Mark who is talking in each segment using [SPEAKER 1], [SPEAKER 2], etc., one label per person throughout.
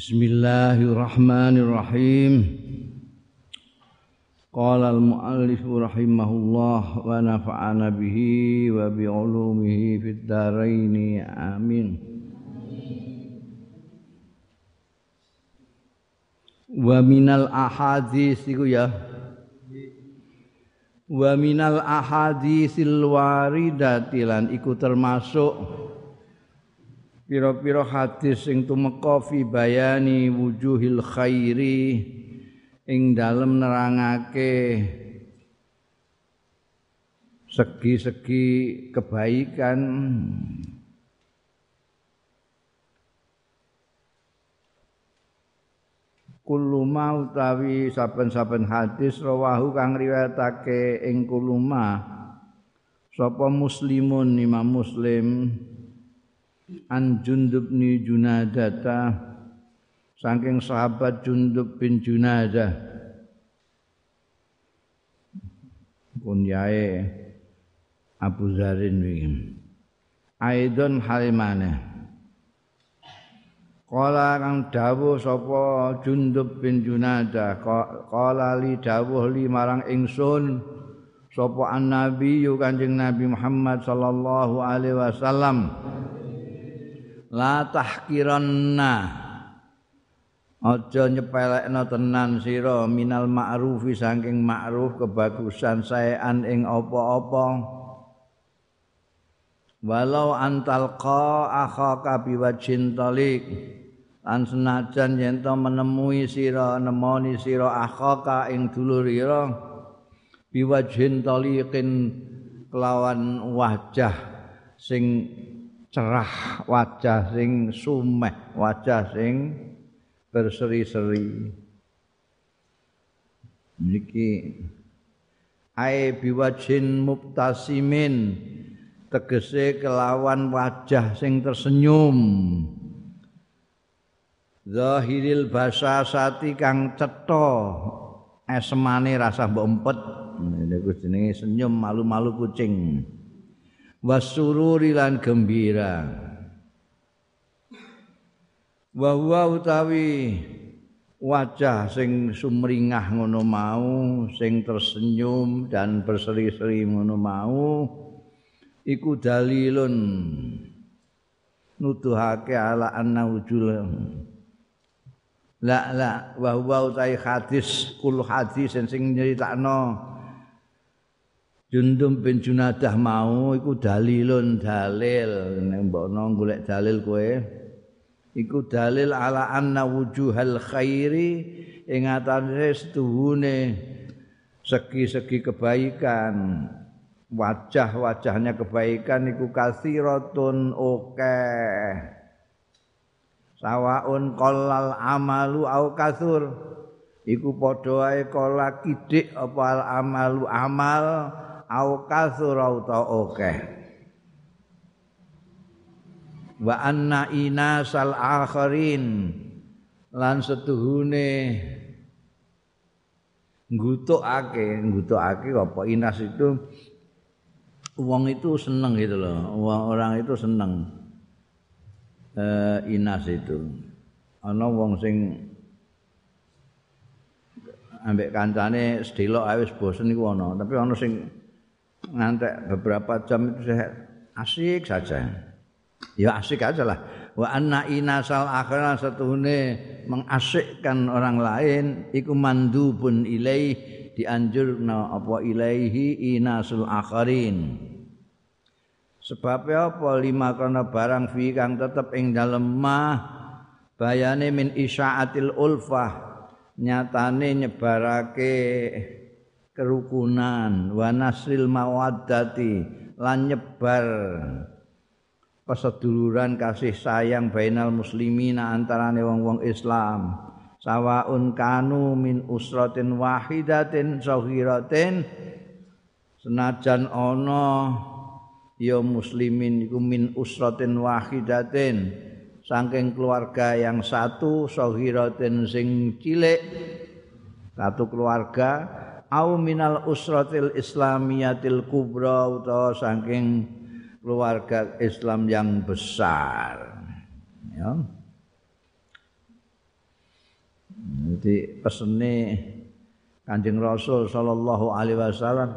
[SPEAKER 1] Bismillahirrahmanirrahim. Qala al-muallif rahimahullah wa nafa'ana bihi wa bi ulumihi fid dharain. Amin. Wa minal ahadits iku ya. Wa minal ahaditsil waridati lan iku termasuk pira-pira hadis sing tumeka fi bayani wujuhil khairi ing dalem nerangake segi-segi kebaikan. Kuluma utawi saben-saben hadis rawahu kang riwayatake ing kuluma sapa muslimun imam muslim an Jundub ni Junadata. Saking sahabat Jundub bin Junadah kunyae Abu Zarin wingi Aidon halimane. Kala kang dawuh sapa Jundub bin Junadah kala li dawuh li marang ingsun sapa an-nabi Kanjeng Nabi Muhammad sallallahu alaihi wasallam la tahkiranna aja nyepelekno tenan sira minal ma'rufi saking ma'ruf kebagusan saean ing apa-apa. Walau antalqa akhaka biwajhin talik lan senajan yen menemui sira nemoni sira akhaka ing dulur ira biwajhin taliqin kelawan wajah sing cerah wajah sing sumeh wajah sing berseri-seri. Niki ae biwajin mubtasimin tegese kelawan wajah sing tersenyum. Zahiril basasati kang cetha esemane rasa mbok empet. Niku jenenge senyum malu-malu kucing wasururi lan gembira. Wa utawi wajah sing sumringah ngono mau sing tersenyum dan berseri-seri ngono mau iku dalilun nuduhake ala anna wujul la la wa huwa utawi hadis kul hadis sing nyeritakno Jundum bin Junadah mau iku dalilun dalil. Nek mbokno golek dalil kowe. Iku dalil ala anna wujuhal khairi ing atase setuhune segi-segi kebaikan. Wajah-wajahnya kebaikan iku kasiratun oke sawaun qallal amalu au kasur iku padha ae kala kidik apa al amalu amal au kasura uta akeh. Wa anna inasal akharin lan setuhune nggutukake nggutukake apa? Inas itu wong itu seneng gitu loh. Wong orang itu seneng uh, inas itu. Ana wong sing ambek kancane sedelok wis bosen iku ana tapi ana sing ngantek beberapa jam itu saya asik saja. Ya asik aja lah. Wa anna inasal akhirah satuhune mengasikkan orang lain iku mandubun ilaih dianjurna apa ilaihi inasul akharin. Sebab apa lima karena barang fi kang tetep ing dalem mah bayane min isyaatil ulfah nyatane nyebarake kerukunan wa nasril mawaddati lan nyebar peseduluran kasih sayang bainal muslimina antarane wong-wong Islam. Sawaun kanu min usratin wahidatin sahiratin senajan ana ya muslimin iku min usratin wahidatin saking keluarga yang satu sahiratin sing cilik satu keluarga au minal usratil islamiyatil kubra utawa saking keluarga Islam yang besar. Ya. Jadi pesene Kanjeng Rasul sallallahu alaihi wasallam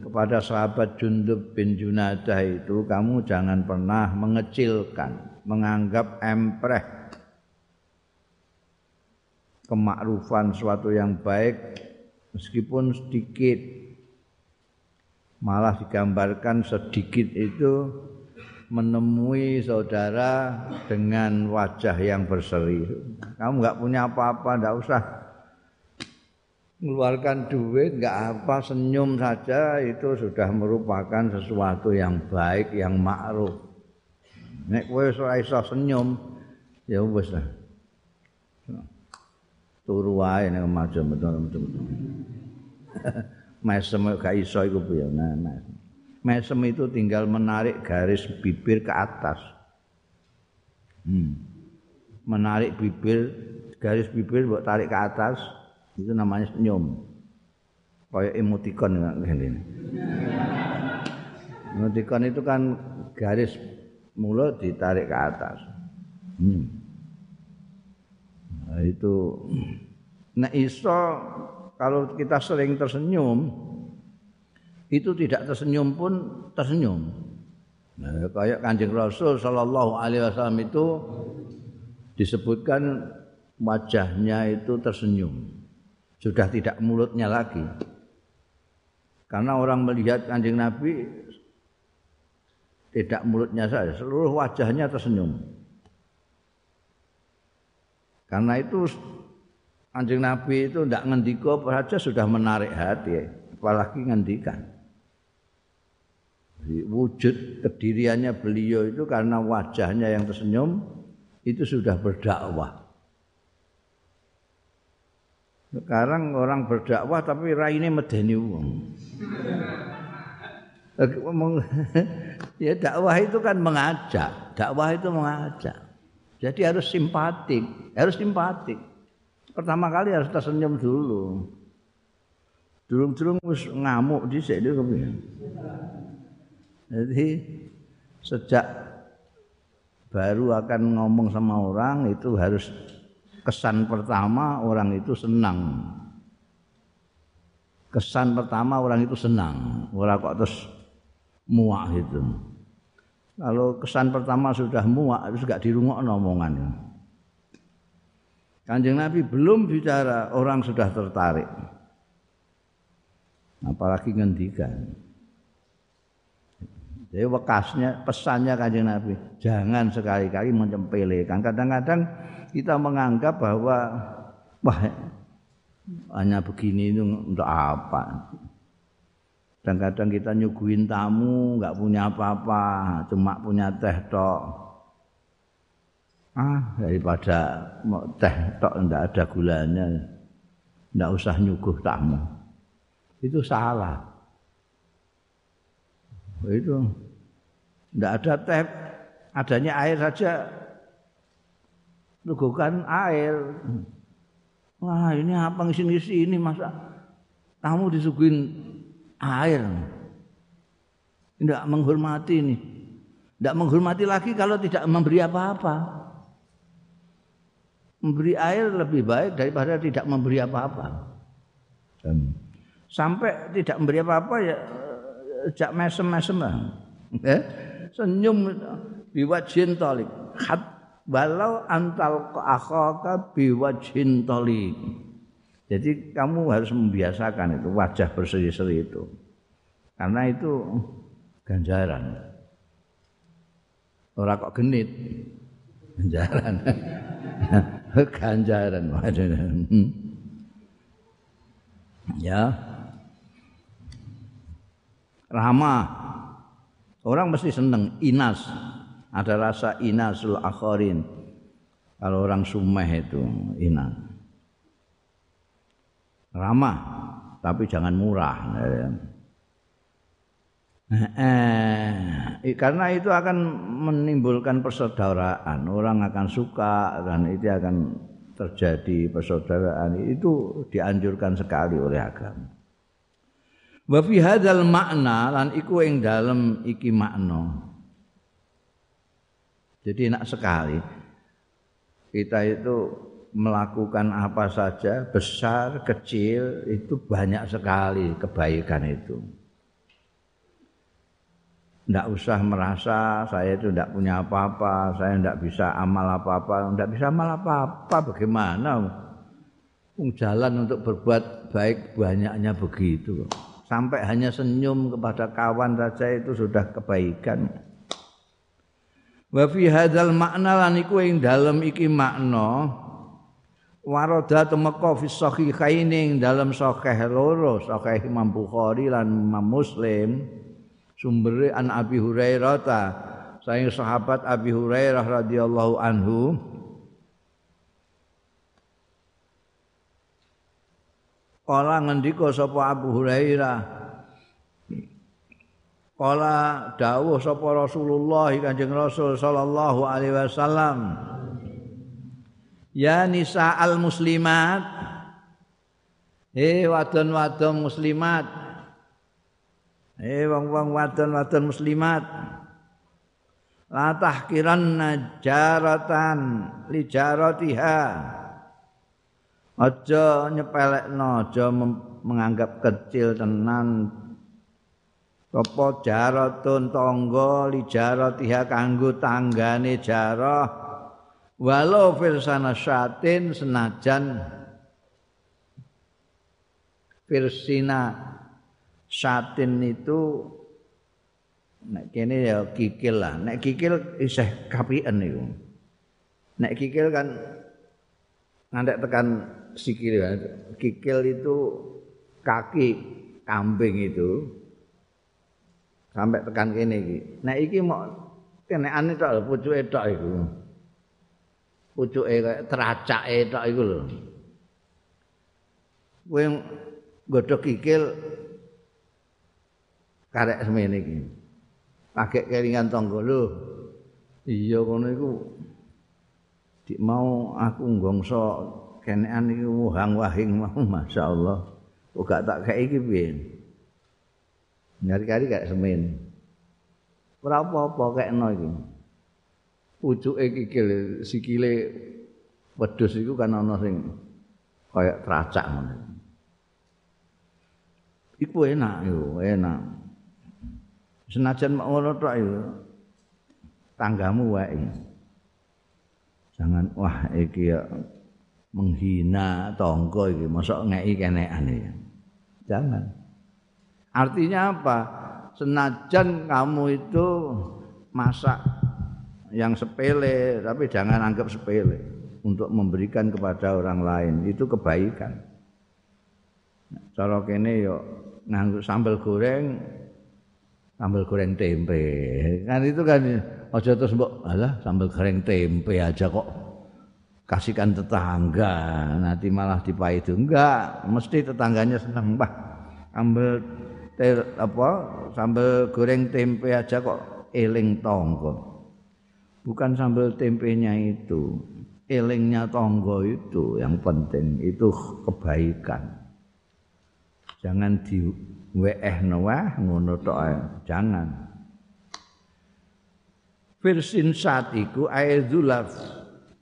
[SPEAKER 1] kepada sahabat Jundub bin Junadah itu kamu jangan pernah mengecilkan, menganggap empreh kemakrufan suatu yang baik meskipun sedikit malah digambarkan sedikit itu menemui saudara dengan wajah yang berseri. Kamu nggak punya apa-apa, nggak usah mengeluarkan duit nggak apa senyum saja itu sudah merupakan sesuatu yang baik yang ma'ruf nek iso senyum ya wis lah turu wae nek macam betul mesem gak iso iku piye? Nah mesem itu tinggal menarik garis bibir ke atas. Hmm. menarik bibir garis bibir buat tarik ke atas itu namanya senyum. Kayak emoticon ini emoticon itu kan garis mulut ditarik ke atas. Hmm. Nah, itu nah iso kalau kita sering tersenyum itu tidak tersenyum pun tersenyum nah, kayak kanjeng rasul sallallahu alaihi wasallam itu disebutkan wajahnya itu tersenyum sudah tidak mulutnya lagi. Karena orang melihat kanjeng Nabi tidak mulutnya saja, seluruh wajahnya tersenyum. Karena itu kanjeng Nabi itu tidak ngendiko saja sudah menarik hati, apalagi ngendikan. Wujud kediriannya beliau itu karena wajahnya yang tersenyum itu sudah berdakwah. Sekarang orang berdakwah tapi raine medeni wong. ya dakwah itu kan mengajak, dakwah itu mengajak. Jadi harus simpatik, harus simpatik. Pertama kali harus tersenyum dulu. Durung-durung wis ngamuk itu kepiye. Jadi sejak baru akan ngomong sama orang itu harus kesan pertama orang itu senang. Kesan pertama orang itu senang, orang kok terus muak itu. Kalau kesan pertama sudah muak, itu gak dirungok omongan. Kanjeng Nabi belum bicara, orang sudah tertarik. Apalagi ngendikan. Jadi bekasnya, pesannya kanjeng Nabi, jangan sekali-kali mencempelekan. Kadang-kadang kita menganggap bahwa wah hanya begini itu untuk apa dan kadang kita nyuguhin tamu nggak punya apa-apa cuma punya teh tok. Ah daripada teh tok ndak ada gulanya ndak usah nyuguh tamu. Itu salah. Itu ndak ada teh adanya air saja. Lugukan air. Wah ini apa ngisi-ngisi ini masa kamu disuguhin air. Tidak menghormati ini. Tidak menghormati lagi kalau tidak memberi apa-apa. Memberi air lebih baik daripada tidak memberi apa-apa. Sampai tidak memberi apa-apa ya jak mesem-mesem eh, senyum biwajin tolik. Hat walau antal akhaka biwajhin tali. Jadi kamu harus membiasakan itu wajah berseri-seri itu. Karena itu ganjaran. Orang kok genit. Ganjaran. ganjaran. ya. Ramah. Orang mesti seneng inas ada rasa inasul akharin kalau orang sumeh itu inas ramah tapi jangan murah eh, karena itu akan menimbulkan persaudaraan. Orang akan suka dan itu akan terjadi persaudaraan. Itu dianjurkan sekali oleh agama. Wa fi hadzal makna lan iku ing dalem iki makna. Jadi enak sekali. Kita itu melakukan apa saja, besar, kecil, itu banyak sekali kebaikan itu. Tidak usah merasa saya itu tidak punya apa-apa, saya tidak bisa amal apa-apa, tidak bisa amal apa-apa, bagaimana? Jalan untuk berbuat baik banyaknya begitu. Sampai hanya senyum kepada kawan saja itu sudah kebaikan. Wa fi hadzal makna lan iku ing dalem iki makna warada temeka fi sahihaini ing dalem sahih loro sahih Imam Bukhari lan Imam Muslim. Sumbere an Abi Hurairah ta saing sahabat Abi Hurairah radhiyallahu anhu. Kala ngendika sapa Abu Hurairah? Kala dawuh sapa Rasulullah Kanjeng Rasul sallallahu alaihi wasallam Ya nisa al muslimat. He wadon-wadon muslimat. He wong-wong wadon-wadon muslimat. La tahkiranna jaratan li jaratiha Aja nyepelekno aja menganggap kecil tenan. Apa jaratun tangga li jaratiha kanggo tanggane jarah walau firsana syatin senajan firsina syatin itu nek kene ya kikil lah nek kikil isih kapien niku nek kikil kan ngantek tekan sikil kikil itu kaki kambing itu sampai tekan kene iki. Nek iki mau kenekane tok pucuke tok iku. Pucuke teracake tok iku lho. Kowe godhog kikil karek semene iki. Pakai kelingan tangga lho. Iya kono iku dik mau aku nggongso kenekan iki wahang wahing mau masyaallah. Kok gak tak kei iki piye? Nyari-kari kayak semen. Ora apa-apa kayak no iki. Pucuke kikil sikile wedhus iku kan ana sing kaya tracak ngono. Iku enak yo, enak. Senajan mak ngono tok yo. Tanggamu wae. Jangan wah iki ya menghina tangga iki, mosok ngeki kenekan iki. Jangan. Artinya apa? Senajan kamu itu masak yang sepele, tapi jangan anggap sepele untuk memberikan kepada orang lain itu kebaikan. Cara kene yo nganggo sambal goreng, sambal goreng tempe. Kan itu kan aja terus mbok alah sambal goreng tempe aja kok kasihkan tetangga nanti malah dipaidu enggak mesti tetangganya senang bah ambil ter, apa sambal goreng tempe aja kok eling tonggo. Bukan sambal tempenya itu, elingnya tonggo itu yang penting itu kebaikan. Jangan di weeh wah ngono tok jangan. Firsin saat iku aizulaf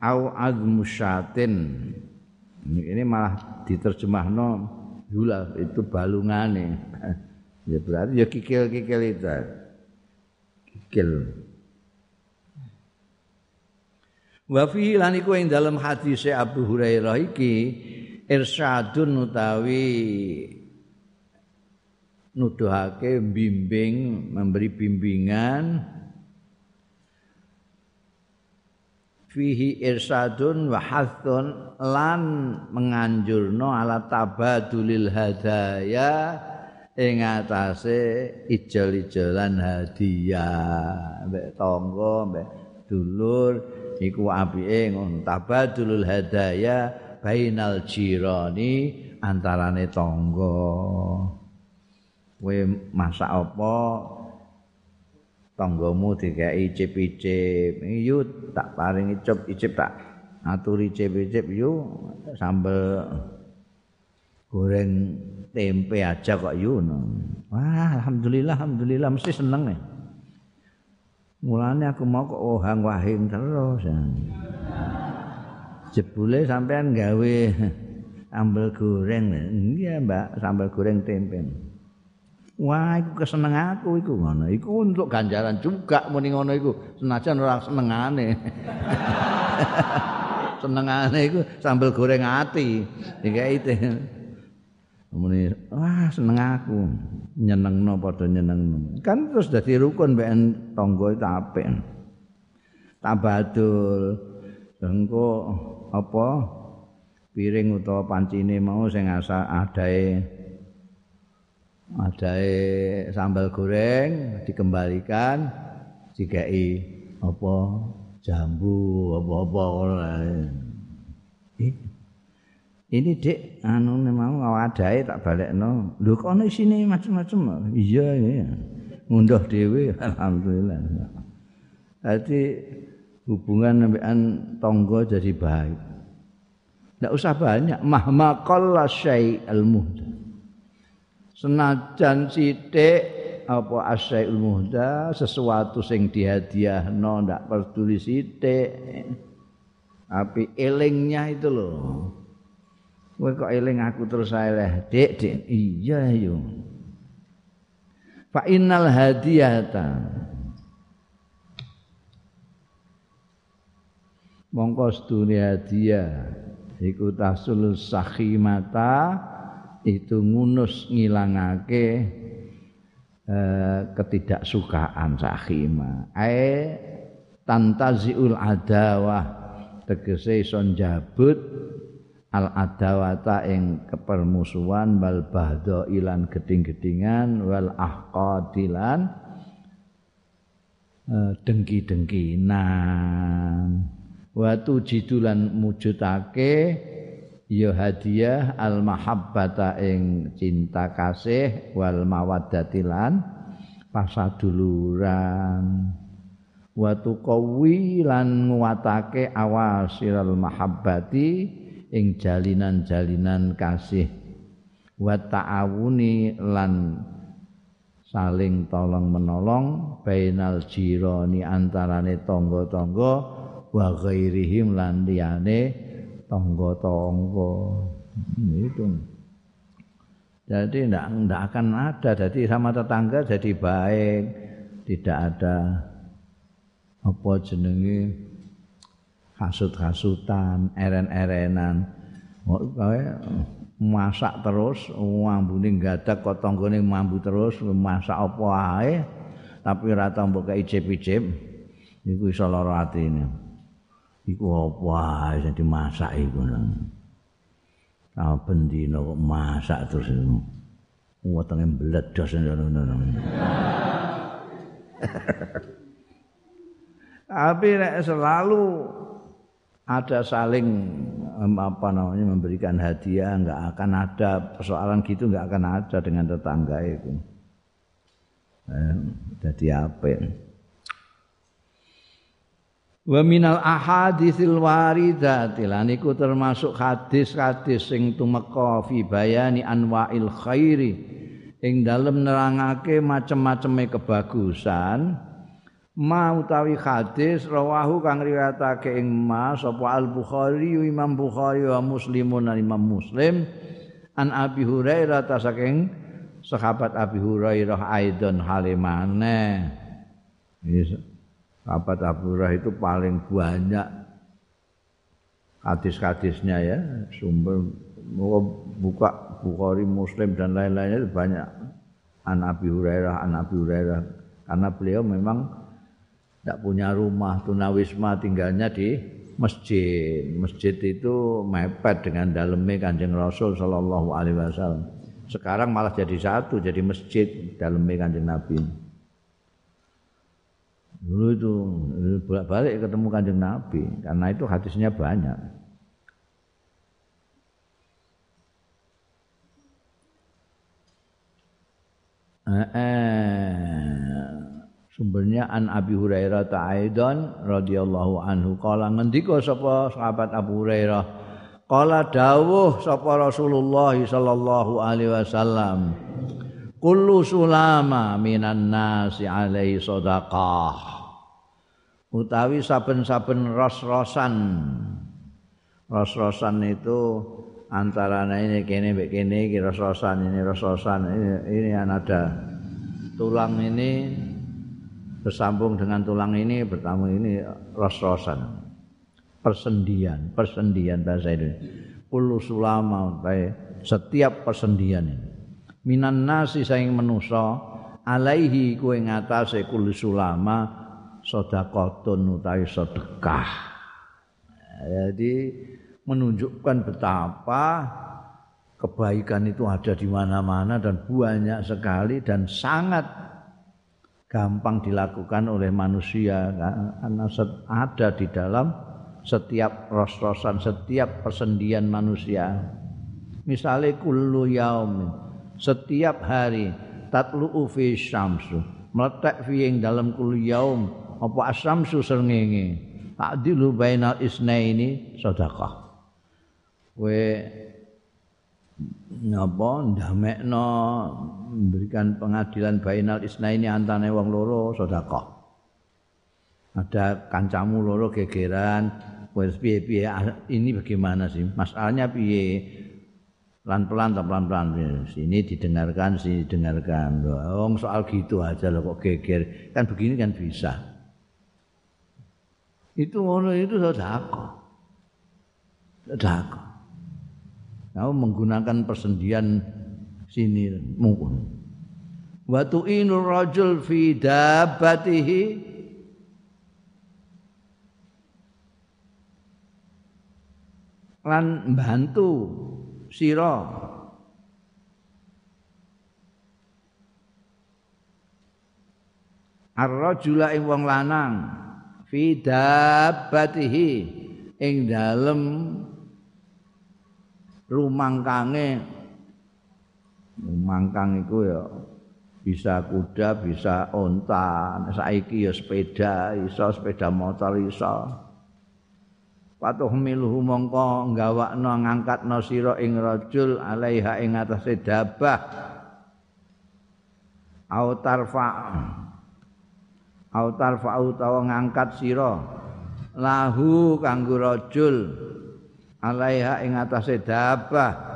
[SPEAKER 1] au azmusyatin. Ini malah diterjemahno zulaf itu balungane. Ya berarti ya kikil-kikil itu. Kikil. Wa fi lan iku ing dalam hadis Abu Hurairah iki irsyadun utawi nuduhake bimbing memberi bimbingan. Fihi irsadun wa hathun lan menganjurno ala tabadulil hadaya ing atase ijol-ijolan hadiah. Mbek tangga mbek dulur iku apike ngono tabadulul hadaya bainal jirani antarane tangga kowe masak apa tanggamu dikeki icip-icip yu tak paring icip-icip tak aturi icip-icip yu sambel goreng tempe aja kok yuno. Wah, alhamdulillah, alhamdulillah mesti seneng ya. Mulane aku mau kok ohang wahing terus. Jebule sampean gawe sambal goreng. Iya, Mbak, sambal goreng tempe. Wah, iku keseneng aku iku ngono. Iku untuk ganjaran juga muni ngono iku. Senajan ora senengane. senengane iku sambal goreng ati. Iki Muni, wah seneng aku. Nyenengno padha nyenengno. Kan terus dadi rukun mbek tangga itu apik. Tabadul. Engko apa piring utawa pancine mau sing asa adae adae sambal goreng dikembalikan dikai apa jambu apa-apa ini dek anu mau awadae tak balekno. Lho kok ana isine macam-macam iya iya. Ngunduh dhewe alhamdulillah. Dadi hubungan sampean tangga jadi baik. Ndak usah banyak. Mahma qalla syai'al muhda. Senajan sithik apa asyai'ul muhda sesuatu sing dihadiahno ndak peduli sithik. Tapi elingnya itu loh Kowe kok eling aku terus ae leh, Dik, Dik. Iya yo. Fa innal hadiyata. Mongko sedune hadiah iku tasul sakhimata itu ngunus ngilangake eh, ketidaksukaan sakhima. Ae tantaziul adawah tegese son jabut al adawata ing kepermusuhan wal bahdo ilan geding-gedingan wal ahqadilan uh, dengki-dengkinan. Wa tujidulan mujudake ya hadiah al mahabbata ing cinta kasih wal mawaddatilan pasaduluran wa tuqawwi lan nguwatake awasiral mahabbati ing jalinan-jalinan kasih. Wa ta'awuni lan saling tolong menolong bainal jirani antarane tangga-tangga wa ghairihim lan liyane tangga-tangga. Itu. Jadi tidak tidak akan ada. Jadi sama tetangga jadi baik. Tidak ada apa jenenge hasut-hasutan, eren-erenan. Masak terus, ngambune gadak kok tanggane mambu terus, masak apa ae tapi ora tambo kei ijip-ijip. Iku iso lara atine. Iku apa ae sing dimasak iku. Saben dina kok masak terus. Wetenge mbledos ngono. Tapi nek selalu ada saling apa namanya memberikan hadiah nggak akan ada. Persoalan gitu nggak akan ada dengan tetangga itu. Jadi apa Wa minal ahaditsil waridati lan iku termasuk hadis-hadis sing tumeka fi bayani anwa'il khairi. Ing dalem nerangake macem-maceme kebagusan ma utawi hadis rawahu kang riwayatake ing ma sapa al bukhari imam bukhari wa muslimun dan imam muslim. An abi hurairah ta saking sahabat abi hurairah aidon halimane sahabat abu hurairah itu paling banyak hadis-hadisnya ya. Sumber buka bukhari muslim dan lain-lainnya banyak. An abi hurairah an abi hurairah. Karena beliau memang tidak punya rumah tunawisma tinggalnya di masjid. Masjid itu mepet dengan dalamnya kanjeng Rasul Shallallahu Alaihi Wasallam. Sekarang malah jadi satu, jadi masjid dalamnya kanjeng Nabi. Dulu itu bolak-balik ketemu kanjeng Nabi, karena itu hadisnya banyak. Eh, eh sumbernya an Abi Hurairah ta'aidan radhiyallahu anhu. Kala ngendika sapa sahabat Abu Hurairah? Kala dawuh sapa Rasulullah sallallahu alaihi wasallam kullu sulama minan nasi alaihi sadaqah. Utawi saben-saben ros-rosan. Ros-rosan itu antara ini kene mbek kene iki ros-rosan ini ros-rosan ini, ini ada tulang ini bersambung dengan tulang ini bertemu ini ros-rosan. Persendian persendian bahasa ini kullu sulama setiap persendian ini. Minan nasi saing menusa alaihi kuwe ngatasé kullu sulama sedekahun utawi sedekah. Jadi menunjukkan betapa kebaikan itu ada di mana-mana dan banyak sekali dan sangat gampang dilakukan oleh manusia karena ada di dalam setiap ros-rosan setiap persendian manusia. Misalnya kullu setiap hari tatlu fi syamsu meletak fi ing dalam kullu yaum apa asyamsu srengenge. Ta'dilu bainal isnaini sedekah. Kowe napa? Ndamekno memberikan pengadilan bainal isnaini antane wong loro sedekah. Ada kancamu loro gegeran wis piye-piye ah, ini bagaimana sih? Masalahnya piye? Pelan-pelan atau pelan-pelan. Sini didengarkan sini didengarkan. Wong soal gitu aja loh kok geger. Kan begini kan bisa. Itu ngono itu sedekah. Sedekah Kamu menggunakan persendian sini mungkin. Wa tu'inur rajul fi dabbatihi lan bantu sira ar-rajula ing wong lanang fi dabbatihi ing dalem rumangkange. Rumangkang iku ya bisa kuda bisa onta. Saiki ya sepeda iso sepeda motor iso. Patuh miluhu mongko nggawakno ngangkatno sira ing rajul alaiha ing atase dabah. Au tarfa utawa ngangkat sira lahu kanggo rajul alaiha ing atase dabah.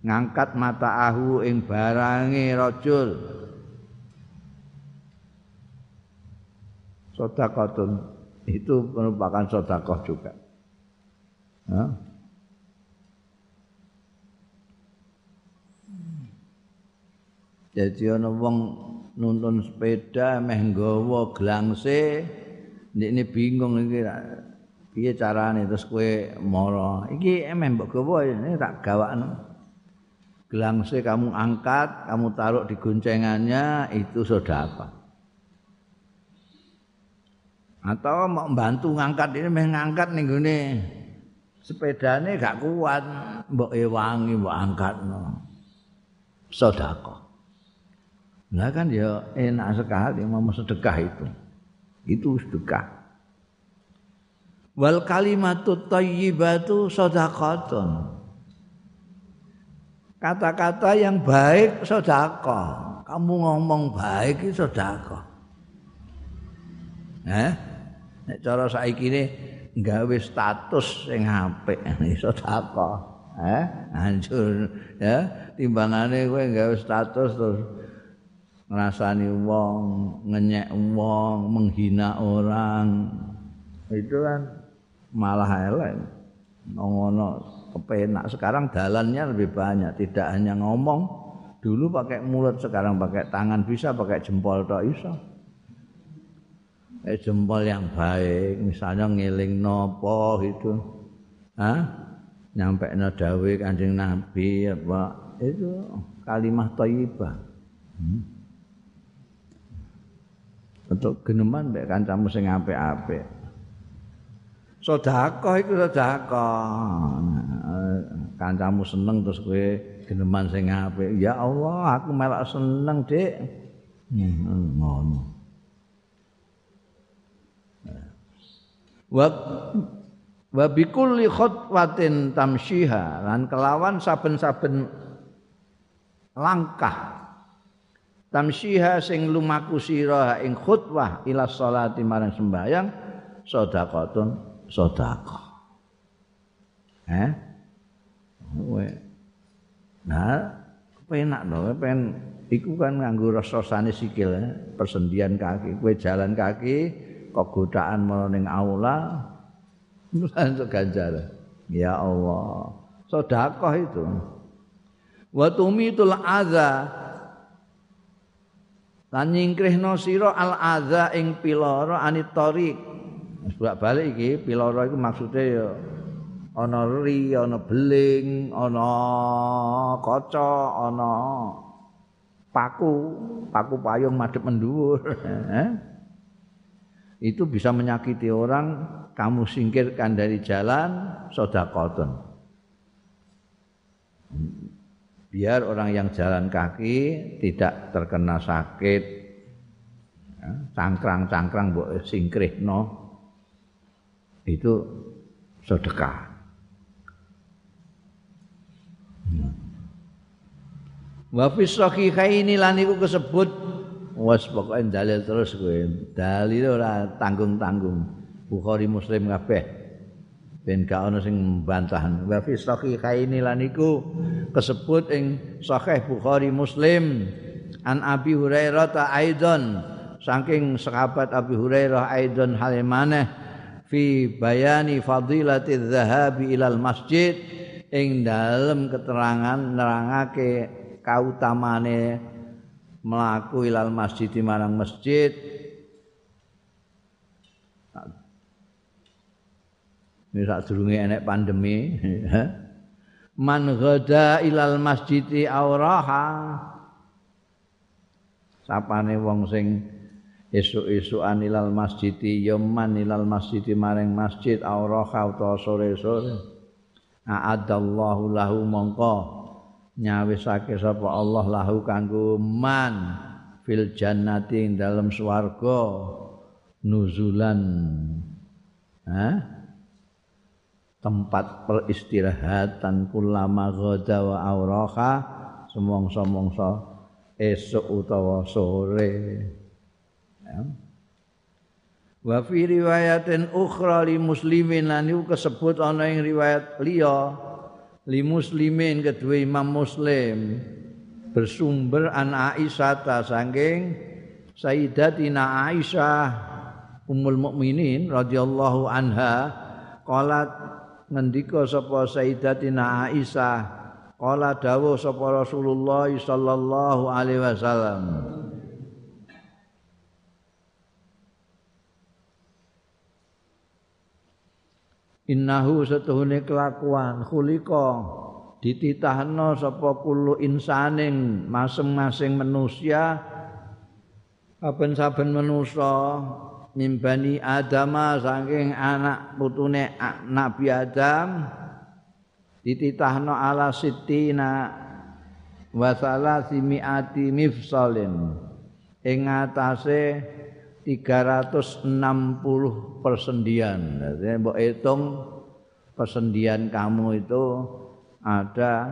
[SPEAKER 1] Ngangkat mata ahu ing barange rajul. Sedekahun. Itu merupakan sedekah juga. Ya. Jadi ana wong nuntun sepeda meh nggawa glangse ndekne bingung iki piye carane? Terus kowe mara iki emeh mbok gawa ini tak gawakno. Gelangse kamu angkat kamu taruh di goncengannya itu sedekah atau mau bantu ngangkat ini meh ngangkat ning gone sepedane gak kuat. Mbok ewangi mbok angkatno. Sedekah. Nah kan ya enak sekali mau sedekah itu. Itu sedekah. Wal kalimatu thayyibatu shadaqatun kata-kata yang baik sedekah. Kamu ngomong baik itu sedekah. Eh nek cara saiki ne gawe status sing apik sedekah. Eh hancur. Ya timbangane kowe gawe status terus ngrasani wong ngenyek wong menghina orang. Itu kan malah elek. Ngono kepenak. Sekarang dalannya lebih banyak. Tidak hanya ngomong dulu pakai mulut sekarang pakai tangan. Bisa pakai jempol tok iso eh jempol yang baik. Misalnya ngiling nopo itu ah nyampe dawe kanjeng nabi apa itu kalimah thayyibah hmm. untuk geneman kancamu sing apik-apik sedekah iku sedekah. Kancamu seneng terus kowe geneman sing apik. Ya Allah, aku melak seneng, Dik. Ngono. Wa wa bikulli khutwatin tamshiha lan kelawan saben-saben langkah tamshiha sing lumaku sira ing khutwah ila sholati marang sembahyang sedekahun sedekah. Eh? Nah, penak no, pen iku kan nganggo rasa-rasane sikil, eh? persendian kaki, kowe jalan kaki kok godaan mau ning aula untuk ganjaran. Ya Allah. Sedekah itu. Wa tumitul adza lan nyingkrihno sira al adza ing piloro anit tariq. Sebab balik iki piloro iku maksude ya ana ri, ana beling, ana kaca, ana paku, paku payung madhep mendhuwur. Eh? Itu bisa menyakiti orang, kamu singkirkan dari jalan, sodakoton. Biar orang yang jalan kaki tidak terkena sakit, ya, cangkrang-cangkrang buat singkrih itu sedekah. Wa fi sahihaini lan iku kesebut wis pokoke dalil terus kowe. Dalil ora tanggung-tanggung. Bukhari Muslim kabeh. Ben gak ana sing membantah. Wa fi sahihaini lan iku kesebut ing sahih Bukhari Muslim an Abi Hurairah ta aidon saking sahabat Abi Hurairah aidon halimane fi bayani fadilati dhahabi ilal masjid ing dalem keterangan nerangake kautamane melaku ilal masjid marang masjid. Ini saat durungi enek pandemi. Man ghada ilal masjid auraha. Sapane wong sing esuk-esukan ilal masjid yaman ilal masjid maring masjid auraha utawa sore-sore a'adallahu lahu mongko nyawisake sapa Allah lahu kanggo man fil jannati ing dalem swarga nuzulan. Ha tempat peristirahatan kulama ghada wa auraha semongso-mongso esuk utawa sore Wa fi riwayatin ukhra li muslimin lan kesebut ana ing riwayat liya li muslimin kedua imam muslim bersumber an Aisyah ta saking Sayyidatina Aisyah Ummul Mukminin radhiyallahu anha qalat ngendika sapa Sayyidatina Aisyah qala dawuh sapa Rasulullah sallallahu alaihi wasallam innahu setuhune kelakuan. Khulika dititahno sapa kullu insaning masing-masing manusia. Saben-saben manusa. Mimbani adama saking anak putune Nabi Adam. Dititahno ala sitina wa salasimiati mifsalin. Ing atase 360 persendian. Jadi mbok hitung persendian kamu itu ada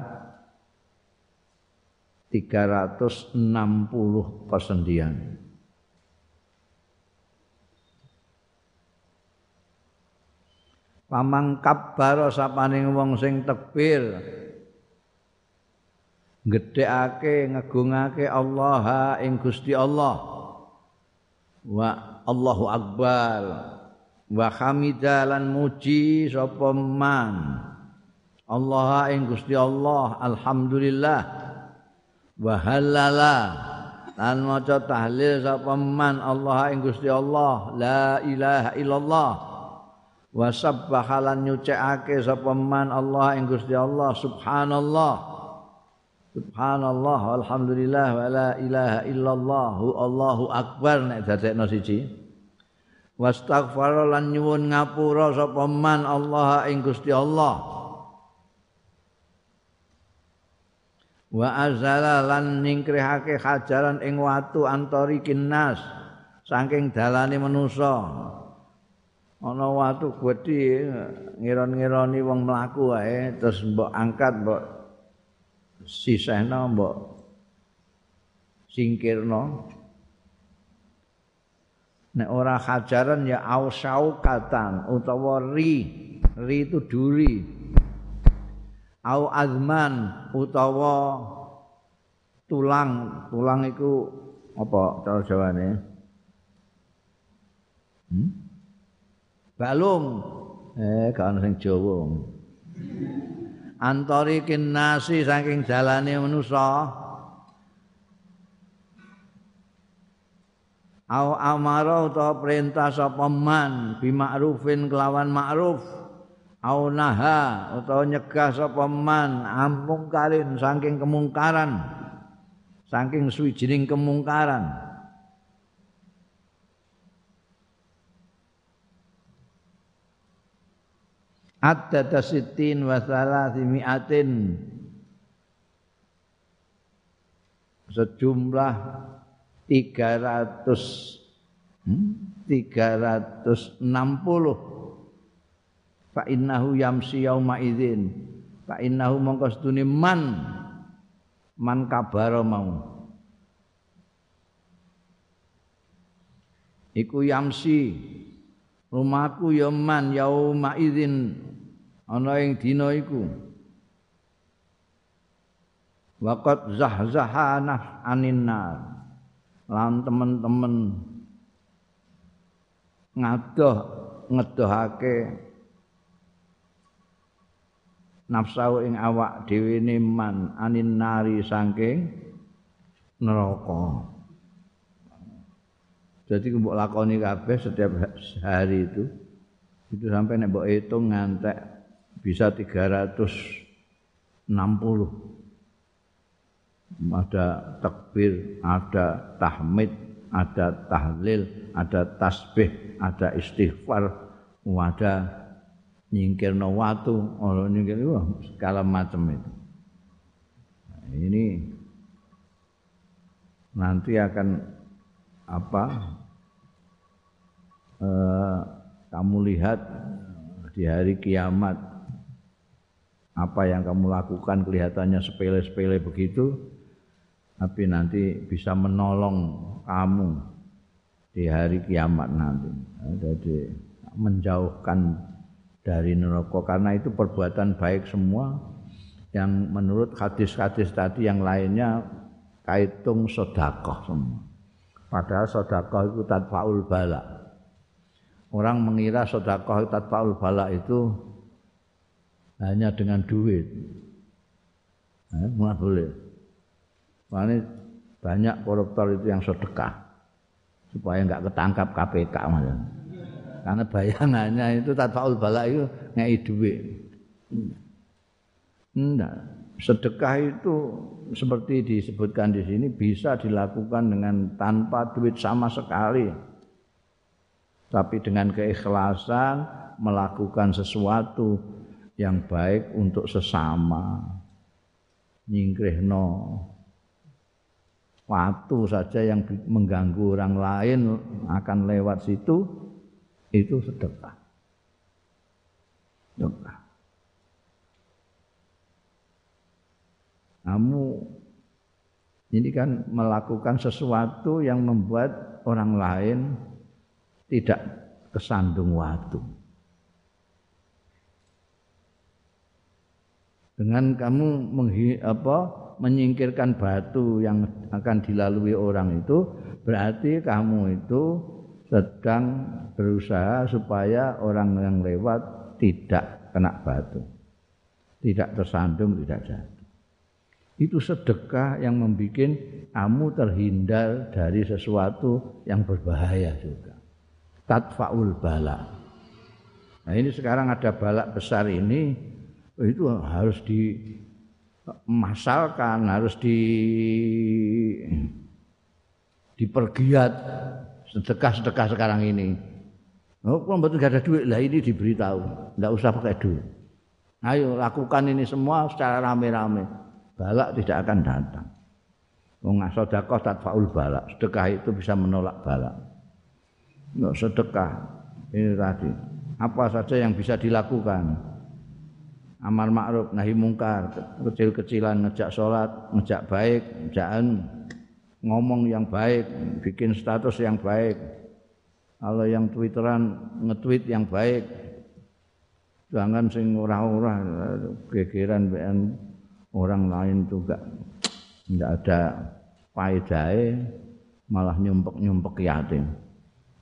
[SPEAKER 1] 360 persendian. Pamang kabar sapaning wong sing tekbir gedhekake ngegungake Allah ing Gusti Allah wa Allahu akbar. Wa hamidalan muji sapa man? Allah ing Gusti Allah alhamdulillah. Wa halala. Lan maca tahlil sapa man? Allah ing Gusti Allah la ilaha illallah. Wa sabbaha lan sapa man? Allah ing Gusti Allah subhanallah Subhanallah walhamdulillah wa la ilaha illallah Allahu akbar nek dadekno siji. Wastaghfar lan nyuwun ngapura sapa man Allah ing Gusti Allah. Wa azala lan ningkrihake hajaran ing watu antori kinnas saking dalane manusa. Ana watu gedhi ngiron-ngironi wong mlaku wae terus mbok angkat mbok sisehna mbok singkirno. Nek ora hajaran ya ausaukatan utawa ri ri itu duri. Au azman utawa tulang. Tulang iku apa cara jawane? Hmm? balung. Eh gak ana sing Jawa antori kinasi saking dalane manusa. Au amara utawa perintah sapa man bi ma'rufin kelawan ma'ruf au naha utawa nyegah sapa man ampung kalin saking kemungkaran. Saking suwijining kemungkaran Adda sitin wa mi'atin. Sejumlah 300 hmm? 360 fa innahu yamsi yauma idzin. Fa innahu mongko sedune man man kabaro mau. Iku yamsi rumahku ya man yauma idzin. Ana ing dina iku. Waqad zahzaha nafs anin nar. Lan temen-temen ngadoh ngedohake nafsu ing awak dhewe man anin nari saking neraka. Jadi mbok lakoni kabeh setiap hari itu itu sampai nek mbok hitung ngantek bisa 360 ada takbir, ada tahmid, ada tahlil, ada tasbih, ada istighfar, ada nyingkir watu, orang nyingkir wah, segala macam itu. Nah, ini nanti akan apa? Eh, kamu lihat di hari kiamat apa yang kamu lakukan kelihatannya sepele-sepele begitu tapi nanti bisa menolong kamu di hari kiamat nanti. Jadi menjauhkan dari neraka karena itu perbuatan baik semua yang menurut hadis-hadis tadi yang lainnya kaitung sodakoh semua. Padahal sodakoh itu tadfaul bala. Orang mengira sodakoh tadfaul bala itu hanya dengan duit. Nah, boleh. Makanya banyak koruptor itu yang sedekah supaya enggak ketangkap KPK. Karena bayangannya itu tatfaul bala itu ngei duit. Enggak. Sedekah itu seperti disebutkan di sini bisa dilakukan dengan tanpa duit sama sekali. Tapi dengan keikhlasan melakukan sesuatu yang baik untuk sesama. Nyingkrihno Waktu saja yang mengganggu orang lain akan lewat situ itu sedekah. Sedekah. Kamu. Ini kan melakukan sesuatu yang membuat orang lain tidak kesandung waktu. Dengan kamu menghi, apa menyingkirkan batu yang akan dilalui orang itu berarti kamu itu sedang berusaha supaya orang yang lewat tidak kena batu. Tidak tersandung tidak jatuh itu sedekah yang membuat kamu terhindar dari sesuatu yang berbahaya juga tatfaul bala nah ini sekarang ada balak besar ini itu harus di masalkan harus di dipergiat sedekah-sedekah sekarang ini. Oh, kalau betul ada duit, lah ini diberitahu, tidak usah pakai duit. Ayo lakukan ini semua secara rame-rame, balak tidak akan datang. Wong sedekah faul balak, sedekah itu bisa menolak balak. No, sedekah. Ini tadi, apa saja yang bisa dilakukan? Amal ma'ruf nahi mungkar kecil-kecilan ngejak sholat ngejak baik ngejak ngomong yang baik bikin status yang baik. Kalau yang twitteran nge-tweet yang baik. Jangan sing ora-ora gegeran orang lain juga enggak ada faedahnya malah nyumpek-nyumpek yatim.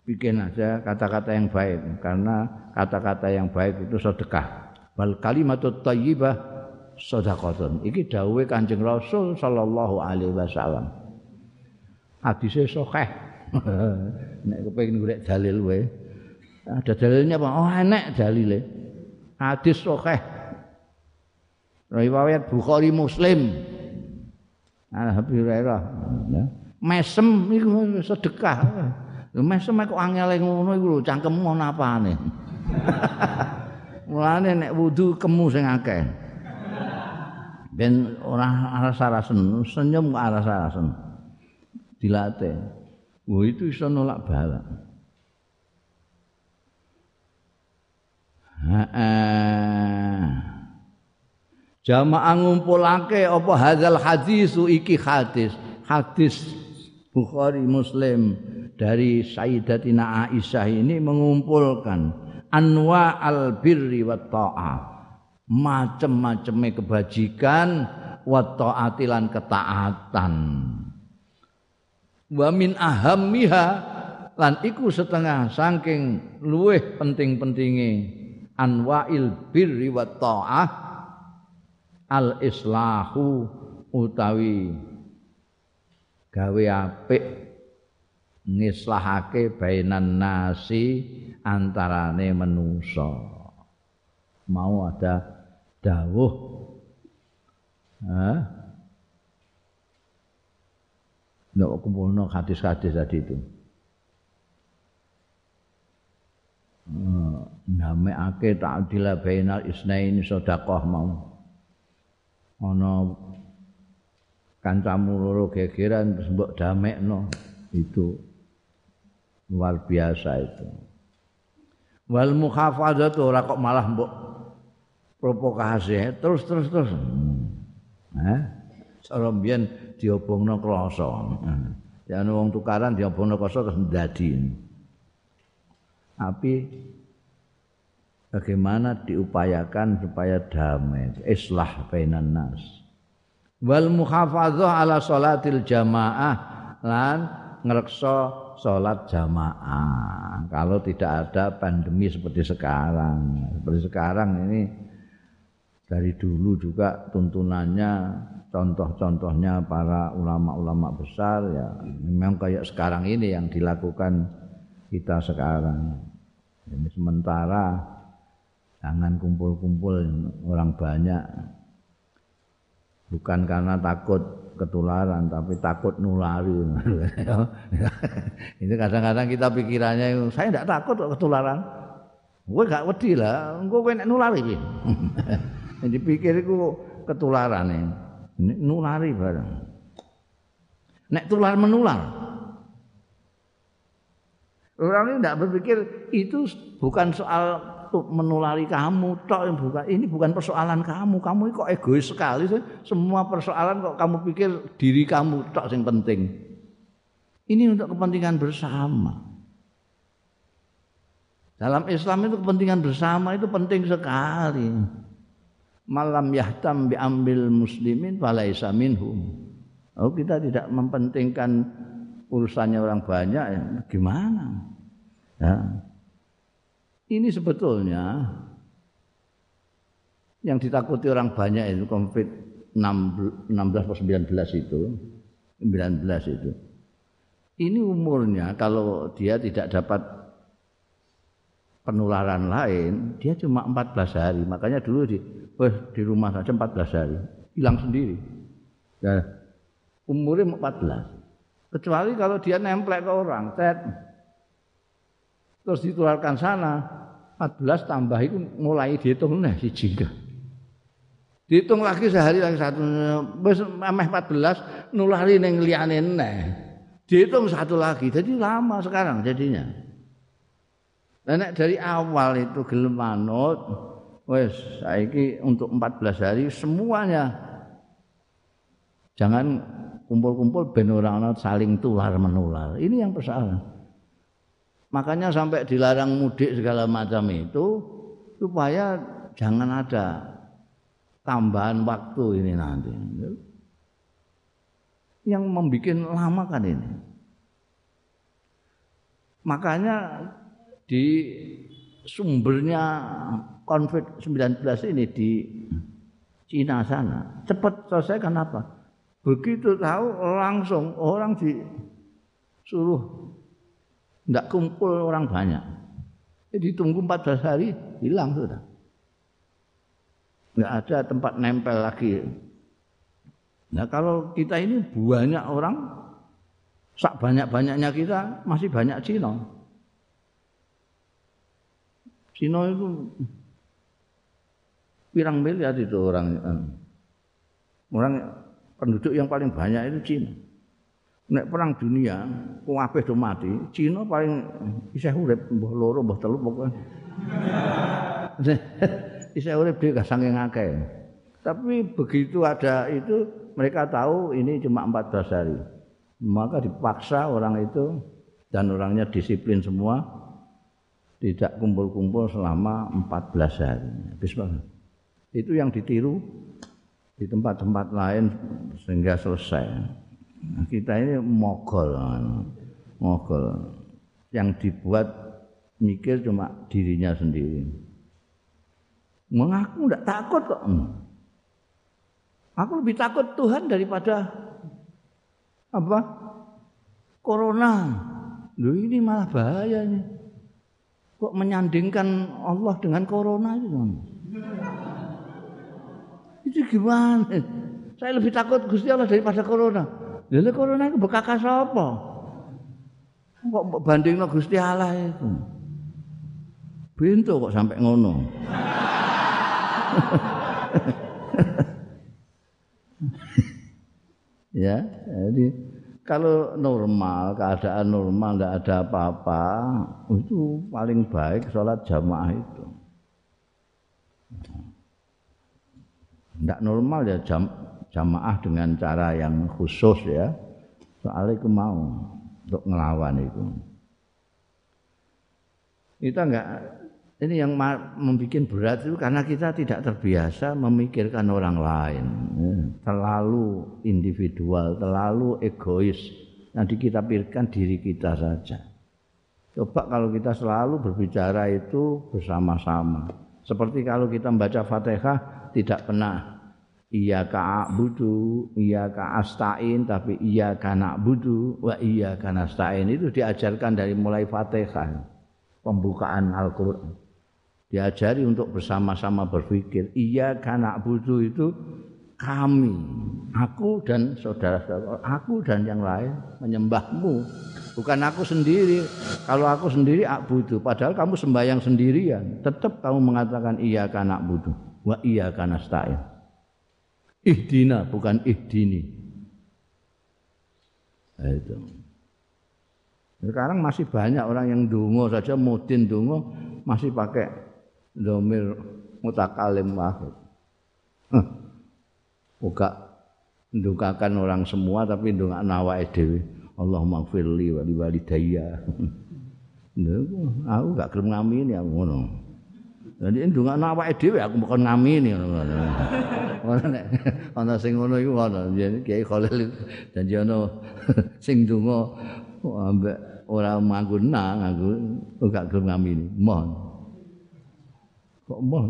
[SPEAKER 1] Bikin aja kata-kata yang baik karena kata-kata yang baik itu sedekah. Bal kalimatut thayyibah sedekahun. Iki dawuhe Kanjeng Rasul sallallahu alaihi wasallam. Hadise sahih. Nek kepengin golek dalil wae. Ada dalilnya apa? Oh, enek dalile. Hadis sahih. Riwayat Bukhari Muslim. Alhamdulillah. Ya. Mesem iku sedekah. Mesem kok angel ngono iku lho cangkemmu ono apane. Mulane nek wudu kemu sing akeh. Ben ora aras-arasen, senyum kok aras-arasen. Dilatih. Wah itu iso nolak bala. Jamaah ngumpulake apa hadzal hadisu iki hadis. Hadis Bukhari Muslim dari Sayyidatina Aisyah ini mengumpulkan anwa al birri wa ta'ah. Macem-maceme kebajikan wa ta'atilan ketaatan. Wa min ahammiha lan iku setengah saking luweh penting-pentinge anwa'il birri wa ta'ah al islahu utawi gawe apik ngislahake bainan nasi antarane manusa mau ada dawuh? Ha Nek kumpulno hadis-hadis tadi itu. namekake ta'dila bainal isnaini sedekah mau ana kancamu loro gegeran mbok damekno. Itu luar biasa itu. Wal muhafadzatu ora kok malah mbok provokasi terus terus terus. Hmm. eh? Cara mbiyen diobongno krasa ya wong tukaran diobongno krasa terus ndadi. Tapi bagaimana diupayakan supaya damai? Islah bainan nas. Wal muhafadzah ala salatil jamaah lan ngreksa salat jamaah. Kalau tidak ada pandemi seperti sekarang. Seperti sekarang ini dari dulu juga tuntunannya contoh-contohnya para ulama-ulama besar ya memang kayak sekarang ini yang dilakukan kita sekarang. Ini sementara jangan kumpul-kumpul orang banyak. Bukan karena takut ketularan tapi takut nulari. Itu kadang-kadang kita pikirannya saya tidak takut ketularan. Gue gak wedi lah, gue kena nulari. Jadi pikir itu ketularan ini. Nulari barang. Nek tular menular. Orang ini tidak berpikir itu bukan soal menulari kamu tok bukan ini bukan persoalan kamu. Kamu kok egois sekali sih? Semua persoalan kok kamu pikir diri kamu tok yang penting. Ini untuk kepentingan bersama. Dalam Islam itu kepentingan bersama itu penting sekali. Malam yahtam ambil muslimin falaisa minhum. Oh kita tidak mempentingkan urusannya orang banyak ya gimana? Ya. Ini sebetulnya yang ditakuti orang banyak itu Covid 16 atau 19 itu 19 itu. Ini umurnya kalau dia tidak dapat penularan lain, dia cuma 14 hari. Makanya dulu di oh, di rumah saja 14 hari, hilang sendiri. Ya, umurnya 14. Kecuali kalau dia nemplek ke orang, tet. Terus ditularkan sana, 14 tambah itu mulai dihitung nah jingga. Dihitung lagi sehari lagi satu, wis emeh 14 nulari ning liyane neh. Dihitung satu lagi, jadi lama sekarang jadinya. Nenek dari awal itu gelem manut, wis saiki untuk 14 hari semuanya jangan kumpul-kumpul ben saling tular menular. Ini yang persoalan. Makanya sampai dilarang mudik segala macam itu supaya jangan ada tambahan waktu ini nanti. Yang membuat lama kan ini. Makanya di sumbernya konflik 19 ini di Cina sana cepat selesai kenapa? Begitu tahu langsung orang disuruh tidak kumpul orang banyak. Jadi tunggu 14 hari hilang sudah. Enggak ada tempat nempel lagi. Nah kalau kita ini banyak orang, sak banyak-banyaknya kita masih banyak Cina. Cina itu pirang miliar itu orang eh, orang penduduk yang paling banyak itu Cina. Nek perang dunia, kabeh do mati, Cina paling isih urip mbah loro mbah telu pokoke. isih urip dhewe saking akeh. Tapi begitu ada itu mereka tahu ini cuma 14 hari. Maka dipaksa orang itu dan orangnya disiplin semua tidak kumpul-kumpul selama 14 hari. Habis Itu yang ditiru di tempat-tempat lain sehingga selesai. Kita ini mogol, mogol yang dibuat mikir cuma dirinya sendiri. Mengaku tidak takut kok. Hmm. Aku lebih takut Tuhan daripada apa? Corona. Loh ini malah bahaya. Kok menyandingkan Allah dengan corona itu? Itu gimana? Saya lebih takut Gusti Allah daripada corona. Lalu corona itu bekakas apa? Kok banding Gusti Allah itu? Bintu kok sampai ngono. ya, jadi kalau normal, keadaan normal, tidak ada apa-apa, itu paling baik sholat jamaah itu. Tidak normal ya jam, jamaah dengan cara yang khusus ya. Soalnya itu mau untuk ngelawan itu. Kita enggak ini yang membuat berat itu karena kita tidak terbiasa memikirkan orang lain. Ya. Terlalu individual, terlalu egois. Nanti kita pikirkan diri kita saja. Coba kalau kita selalu berbicara itu bersama-sama. Seperti kalau kita membaca Fatihah tidak pernah iya ka'budu, iya ka'astain, tapi iya na'budu, wa iya nasta'in. Itu diajarkan dari mulai Fatihah. Pembukaan Al-Quran. Diajari untuk bersama-sama berpikir iya karena butuh itu kami aku dan saudara-saudara aku dan yang lain menyembahmu. Bukan aku sendiri. Kalau aku sendiri aku butuh padahal kamu sembahyang sendirian. Tetap kamu mengatakan iya karena butuh wa iya karena stain ihdina bukan ihdini nah, itu sekarang masih banyak orang yang dungo saja mutin dungo masih pakai domir mutakalim wahid. Buka ndukakan orang semua tapi ndongak nawake dhewe. Allahumma gfirli wa liwalidayya. aku gak gelem ngamini aku ngono. Jadi ndongak nawake dhewe aku bukan ngamini ngono. Ono nek ana sing ngono iku. Jadi Kiai Khalil dan ono sing ndonga ambek ora manggon nang aku gak gelem ngamini. Mohon. kok moh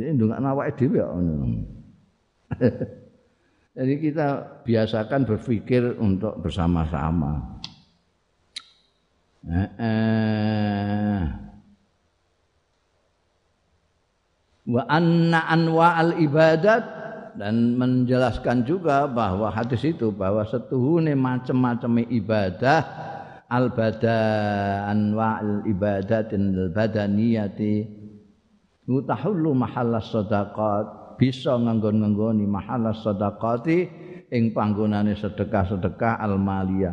[SPEAKER 1] dia ndongak awake dhewe kok Jadi kita biasakan berpikir untuk bersama-sama. Eh, eh. Wa anna anwa al ibadat dan menjelaskan juga bahwa hadis itu bahwa setuhune macam-macam ibadah al badan anwa al ibadatin al badaniyati Mutahullu mahallas sadaqat bisa nganggon-nganggoni mahallas sadaqati ing panggonane sedekah-sedekah al-maliyah.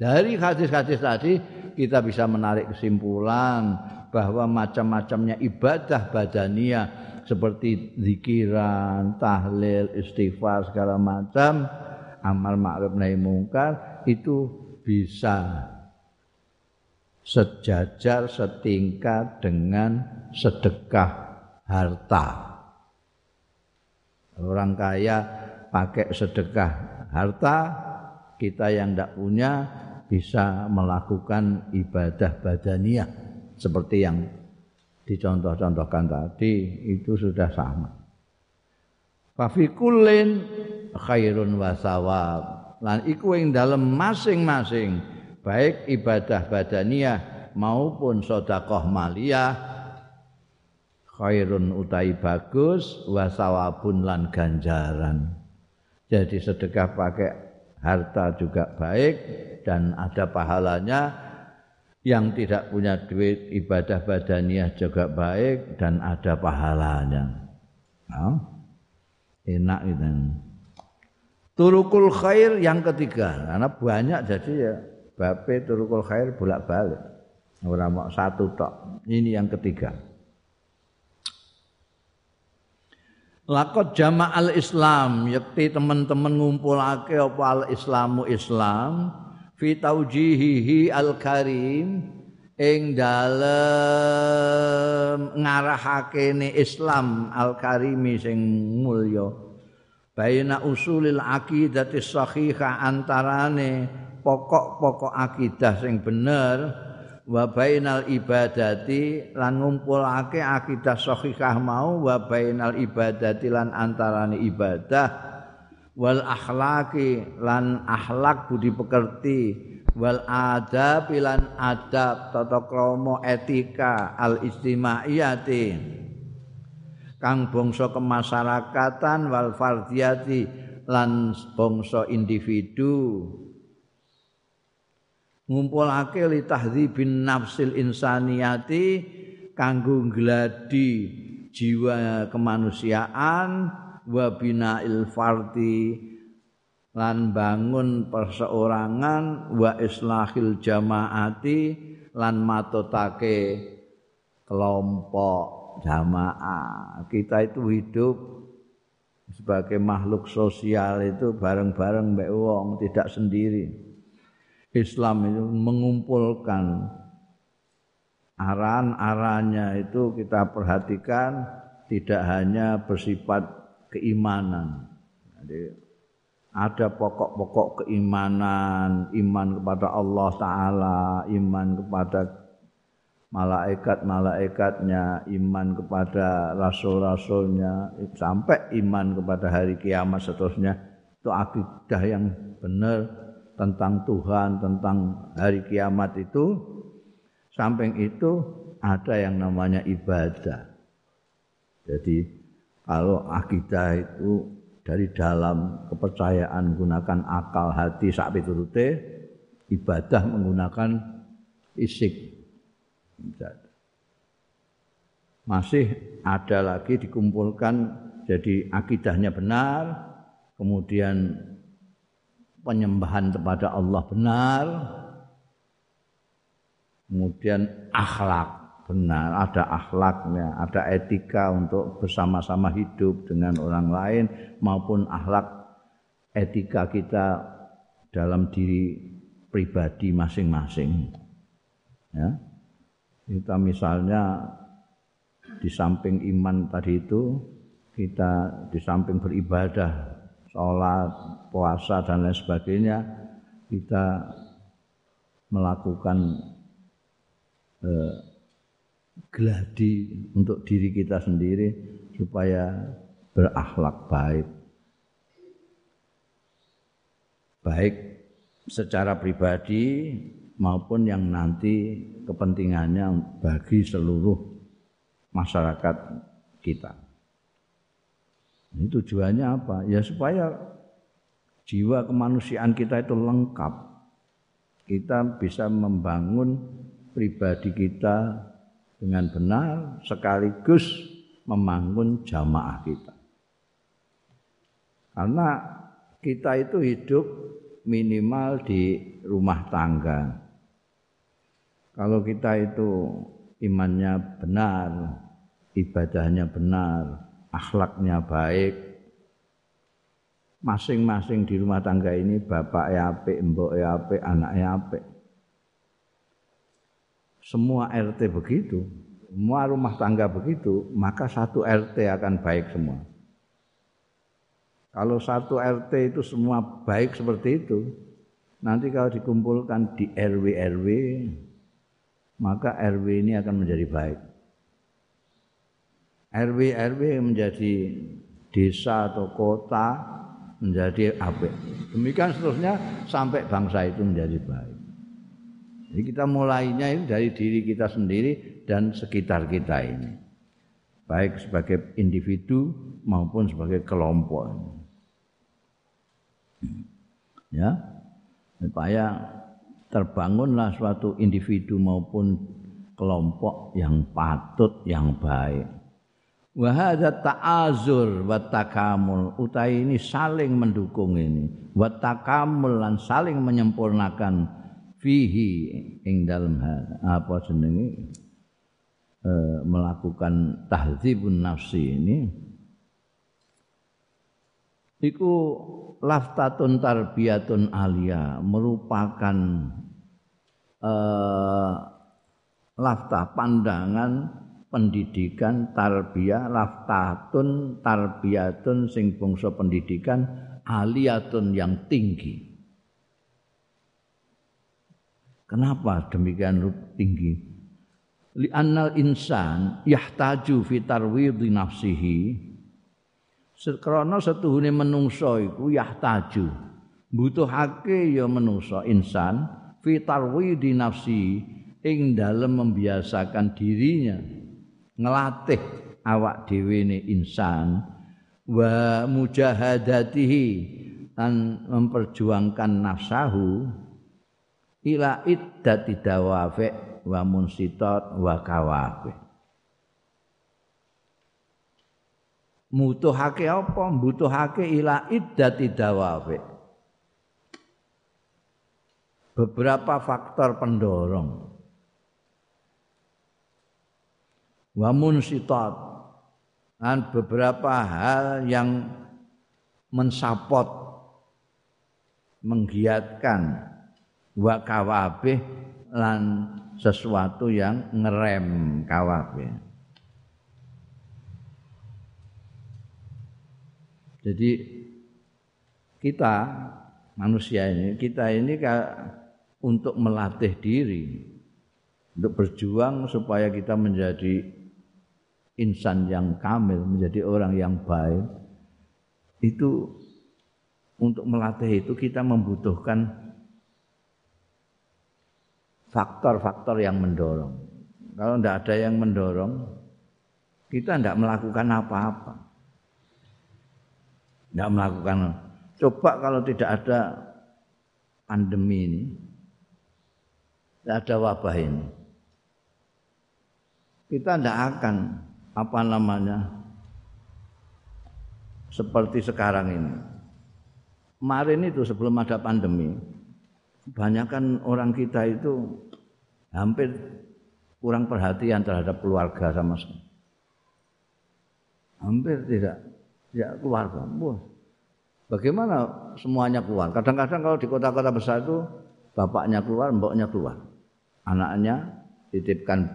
[SPEAKER 1] Dari hadis-hadis tadi kita bisa menarik kesimpulan bahwa macam-macamnya ibadah badania seperti zikiran, tahlil, istighfar segala macam, amal ma'ruf nahi mungkar itu bisa sejajar setingkat dengan sedekah harta. Orang kaya pakai sedekah harta, kita yang tidak punya bisa melakukan ibadah badaniah seperti yang dicontoh-contohkan tadi itu sudah sama. Fafikulin khairun wasawab lan iku ing dalam masing-masing baik ibadah badaniah maupun sodakoh maliyah khairun utai bagus wasawabun lan ganjaran. Jadi sedekah pakai harta juga baik dan ada pahalanya yang tidak punya duit ibadah badaniah juga baik dan ada pahalanya. Oh, enak itu. Turukul khair yang ketiga, karena banyak jadi ya bape turukul khair bolak-balik. Orang mau satu tok. Ini yang ketiga. Lakot jama'al Islam, yakti teman-teman ngumpulake apa al Islamu Islam fi taujihihi al-karim ing dalem ngarahake ne Islam al-karimi sing mulya. Baina usulil aqidati sahihah antarane pokok-pokok akidah sing bener wa bainal ibadati lan ngumpulake akidah sahihah mau wa bainal ibadati lan antarane ibadah wal akhlaki lan akhlak budi pekerti wal adab lan adab tata krama etika al istimaiyati kang bangsa kemasyarakatan wal fardiyati lan bangsa individu. Ngumpulake li tahdzibin nafsil insaniyati kanggo gladi jiwa kemanusiaan wa bina'il fardi lan bangun perseorangan wa islahil jamaati lan matotake kelompok jamaah. Kita itu hidup sebagai makhluk sosial itu bareng-bareng mbak wong tidak sendiri. Islam itu mengumpulkan arahan-arahannya itu kita perhatikan tidak hanya bersifat keimanan. Jadi ada pokok-pokok keimanan, iman kepada Allah taala, iman kepada malaikat-malaikatnya, iman kepada rasul-rasulnya, sampai iman kepada hari kiamat seterusnya. Itu akidah yang benar tentang Tuhan, tentang hari kiamat itu. Samping itu ada yang namanya ibadah. Jadi kalau akidah itu dari dalam kepercayaan menggunakan akal hati sak piturute ibadah menggunakan isik masih ada lagi dikumpulkan jadi akidahnya benar kemudian penyembahan kepada Allah benar kemudian akhlak benar, ada akhlaknya, ada etika untuk bersama-sama hidup dengan orang lain maupun akhlak etika kita dalam diri pribadi masing-masing. Ya. Kita misalnya di samping iman tadi itu kita di samping beribadah, sholat, puasa dan lain sebagainya kita melakukan eh, gladi untuk diri kita sendiri supaya berakhlak baik. Baik secara pribadi maupun yang nanti kepentingannya bagi seluruh masyarakat kita. Ini tujuannya apa? Ya supaya jiwa kemanusiaan kita itu lengkap. Kita bisa membangun pribadi kita dengan benar sekaligus membangun jamaah kita. Karena kita itu hidup minimal di rumah tangga. Kalau kita itu imannya benar, ibadahnya benar, akhlaknya baik, masing-masing di rumah tangga ini bapak ya apik, mbok ya apik, anak ya apik semua RT begitu. semua rumah tangga begitu, maka satu RT akan baik semua. Kalau satu RT itu semua baik seperti itu, nanti kalau dikumpulkan di RW-RW, maka RW ini akan menjadi baik. RW-RW menjadi desa atau kota menjadi apik. Demikian seterusnya sampai bangsa itu menjadi baik. Jadi kita mulainya ini dari diri kita sendiri dan sekitar kita ini. Baik sebagai individu maupun sebagai kelompok. Ya, supaya terbangunlah suatu individu maupun kelompok yang patut, yang baik. Wahada ta'azur wa takamul utai ini saling mendukung ini wa takamul lan saling menyempurnakan fihi ing dalam apa jenenge? E, melakukan tahdzibun nafsi ini. Iku laftatun tarbiyatun alia merupakan uh, lafta pandangan pendidikan tarbiyah laftatun tarbiyatun sing bangsa pendidikan aliyatun yang tinggi Kenapa demikian tinggi? Li annal insan yahtaju fi tarwidhi nafsihi. Sekrana setuhune menungso iku yahtaju. Butuhake ya menungso insan fi tarwidi nafsi ing dalem membiasakan dirinya ngelatih awak dhewe ne insan. Wa mujahadatihi dan memperjuangkan nafsahu ila iddati dawafi wa munsitat wa kawafi mutuhake apa? Mbutuhake ila iddati dawafi beberapa faktor pendorong. Wa munsitat dan beberapa hal yang mensapot menggiatkan wa kawabih lan sesuatu yang ngerem kawabih Jadi kita manusia ini, kita ini untuk melatih diri, untuk berjuang supaya kita menjadi insan yang kamil, menjadi orang yang baik. Itu untuk melatih itu kita membutuhkan faktor-faktor yang mendorong. Kalau tidak ada yang mendorong, kita tidak melakukan apa-apa tidak melakukan. Coba kalau tidak ada pandemi ini, tidak ada wabah ini, kita tidak akan apa namanya seperti sekarang ini. Kemarin itu sebelum ada pandemi, kebanyakan orang kita itu hampir kurang perhatian terhadap keluarga sama sekali. Hampir tidak ya keluarga. Bagaimana semuanya keluar? Kadang-kadang kalau di kota-kota besar itu bapaknya keluar, mboknya keluar, anaknya titipkan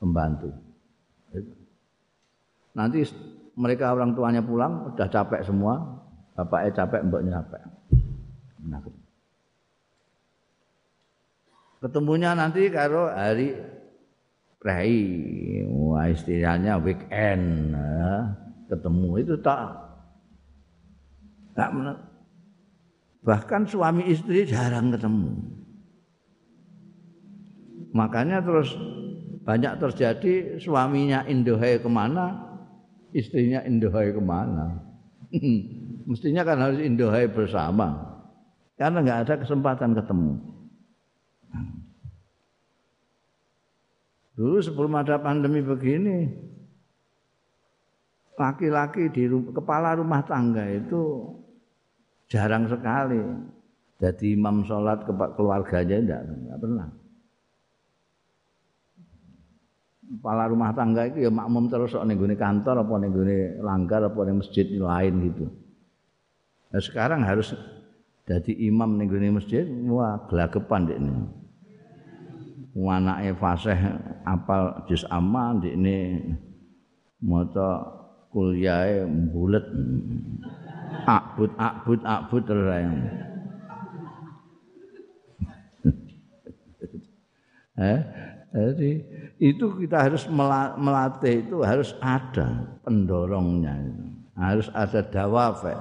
[SPEAKER 1] pembantu. Nanti mereka orang tuanya pulang udah capek semua, bapaknya capek, mboknya capek. Nah, ketemunya nanti kalau hari prei, wah istilahnya weekend. Ya ketemu itu tak tak bahkan suami istri jarang ketemu. Makanya terus banyak terjadi suaminya indohai ke mana istrinya indohai ke mana. Mestinya kan harus indohai bersama. Karena nggak ada kesempatan ketemu dulu sebelum ada pandemi begini laki-laki di kepala rumah tangga itu jarang sekali. Jadi imam sholat ke keluarganya tidak, tidak pernah. Kepala rumah tangga itu ya makmum terus nih gue kantor apa nih gue langgar apa nih masjid lain gitu. Nah, sekarang harus jadi imam nih gue masjid wah gelagapan ini anake fasih apal juz amma ndikne maca kuliahe bulet akbud akbud akbud terus eh jadi itu kita harus melatih itu harus ada pendorongnya harus ada dawafe.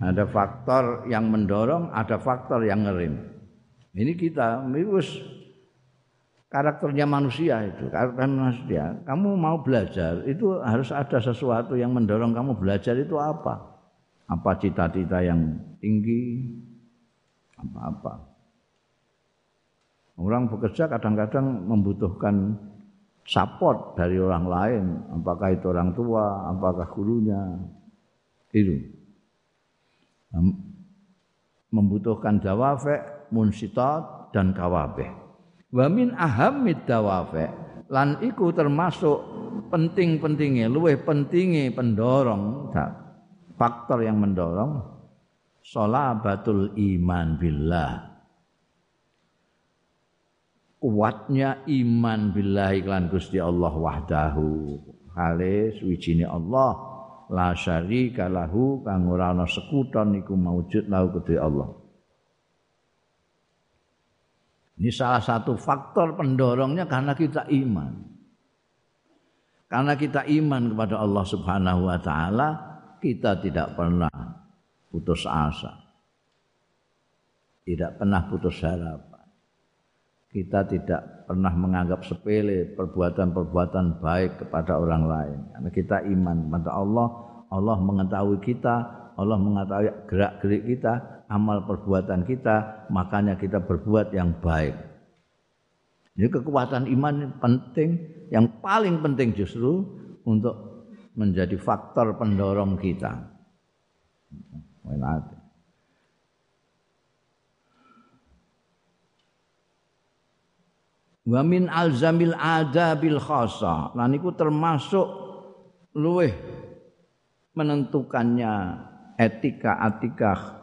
[SPEAKER 1] Ada faktor yang mendorong ada faktor yang ngerim ini kita virus karakternya manusia itu karakter manusia. Kamu mau belajar itu harus ada sesuatu yang mendorong kamu belajar itu apa? Apa cita-cita yang tinggi? Apa-apa. Orang bekerja kadang-kadang membutuhkan support dari orang lain, apakah itu orang tua, apakah gurunya. Itu. Membutuhkan dawafe, munsitat dan kawabe. Wa min ahammid dawafe lan iku termasuk penting-pentingnya, luwih pentingnya pendorong faktor yang mendorong sholabatul iman billah. Kuatnya iman billahi iklan Gusti Allah wahdahu. Kale suwijine Allah la syarika lahu kang ora ana sekuton iku maujud lahu kedhe Allah ini salah satu faktor pendorongnya karena kita iman. Karena kita iman kepada Allah Subhanahu wa taala kita tidak pernah putus asa. Tidak pernah putus harap kita tidak pernah menganggap sepele perbuatan-perbuatan baik kepada orang lain. Karena kita iman kepada Allah, Allah mengetahui kita, Allah mengetahui gerak-gerik kita, amal perbuatan kita, makanya kita berbuat yang baik. Ini kekuatan iman penting, yang paling penting justru untuk menjadi faktor pendorong kita. wa min alzamil adabil khassa lan iku termasuk luweh menentukannya etika-etika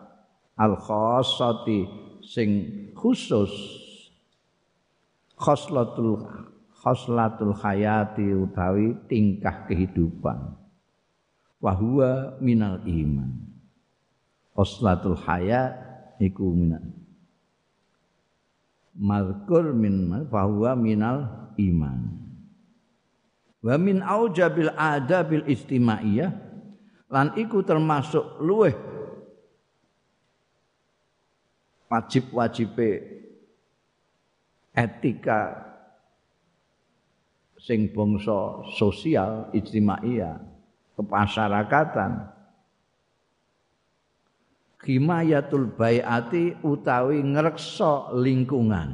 [SPEAKER 1] al khassati sing khusus. Khoslatul khoslatul hayati utawi tingkah kehidupan. Wahwa minal iman. Khoslatul hayat iku minal. Mazkur min fahuwa minal iman. Wa min aujabil adabil istimaiyah lan iku termasuk luweh wajib-wajibe etika sing bangsa sosial istimaiyah kepasyarakatan himayatul baiati utawi ngreksa lingkungan.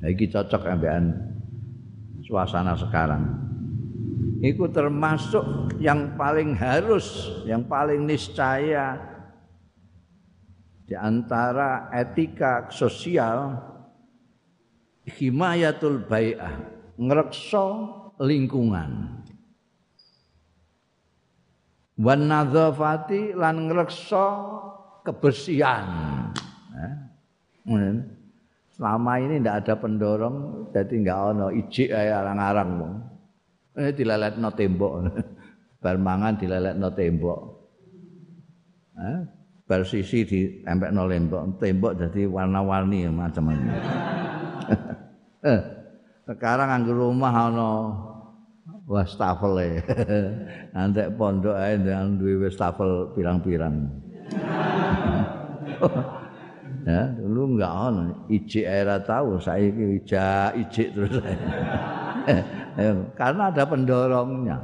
[SPEAKER 1] Nah, iki cocok ambekan suasana sekarang. Iku termasuk yang paling harus, yang paling niscaya di antara etika sosial himayatul bai'ah, ngreksa lingkungan wan nadzafati lan ngreksa kebersihan. Eh? Selama ini tidak ada pendorong, jadi nggak ono ijik kayak arang-arang. Eh dileletno tembok. Bar mangan dileletno tembok. Eh? Bar sisi ditempelno lembok, tembok jadi warna-warni macam-macam. eh, sekarang anggur rumah ono wastafel e. Antek pondok ae ndang duwe wastafel pirang-pirang. ya, dulu enggak ono, ijik era tahu saiki ijak ijik terus. Karena ada pendorongnya.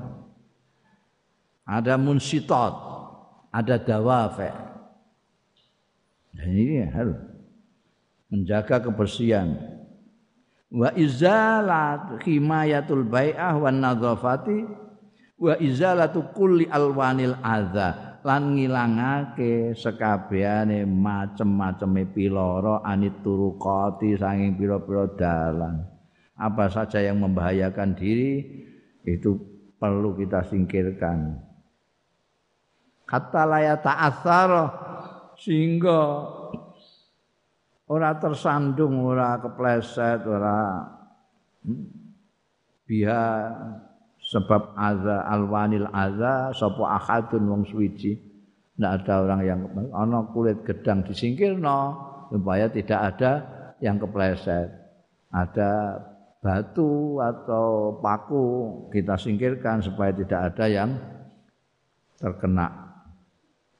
[SPEAKER 1] Ada munsitot, ada dawafe. Dan ini harus. Menjaga kebersihan. Wa izalat himayatul bai'ah wan nadzafati wa izalatu kulli alwanil adza lan ngilangake sekabehane macem-maceme piloro anit turuqati saking pira-pira dalan. Apa saja yang membahayakan diri itu perlu kita singkirkan. Kata layata asar sehingga ora tersandung, ora kepleset, ora hmm, biha sebab aza alwanil aza sapa ahadun wong suwiji. Ndak ada orang yang ana kulit gedang disingkirno supaya tidak ada yang kepleset. Ada batu atau paku kita singkirkan supaya tidak ada yang terkena.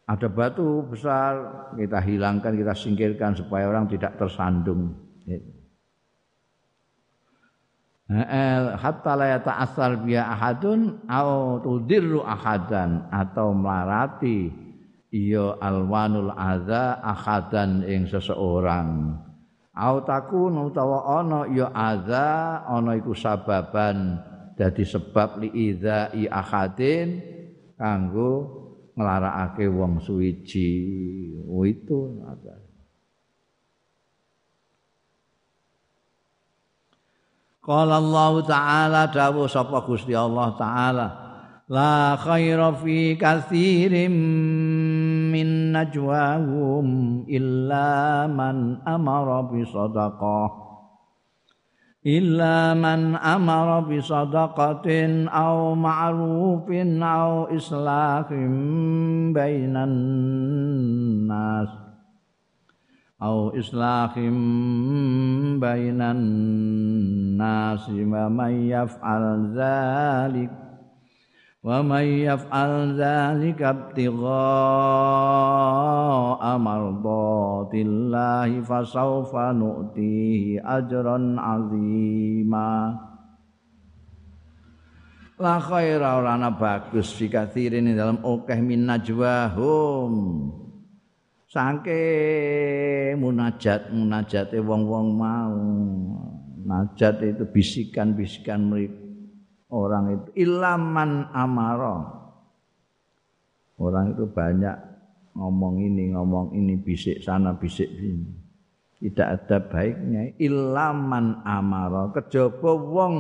[SPEAKER 1] Ada batu besar kita hilangkan, kita singkirkan supaya orang tidak tersandung. hatta la yata'assar biya ahadun au tudirru ahadan atau melarati iya alwanul adza ahadan ing seseorang au takun utawa ana ya adza ana iku sababan dadi sebab li idza ahadin kanggo nglarakake wong suwiji. Oh, itu ada. Qala Allah Ta'ala dawuh sapa Gusti Allah Ta'ala la khaira fi katsirin min najwahum illa man amara bi sadaqah illa man amara bi sadaqatin aw ma'rufin aw islahin bainan nas aw islahin bainan nas wa may yaf'al dzalika ibtigha'a mardatillahi fasawfa nu'tihi ajran 'azima. La khaira ora ana bagus fikathirin dalam okeh min najwahum sangke munajat munajate wong-wong mau. Najat itu bisikan-bisikan mereka. Orang itu ilaman amaro orang itu banyak ngomong ini ngomong ini bisik sana bisik sini. Tidak ada baiknya. Ilaman amaro kejaba wong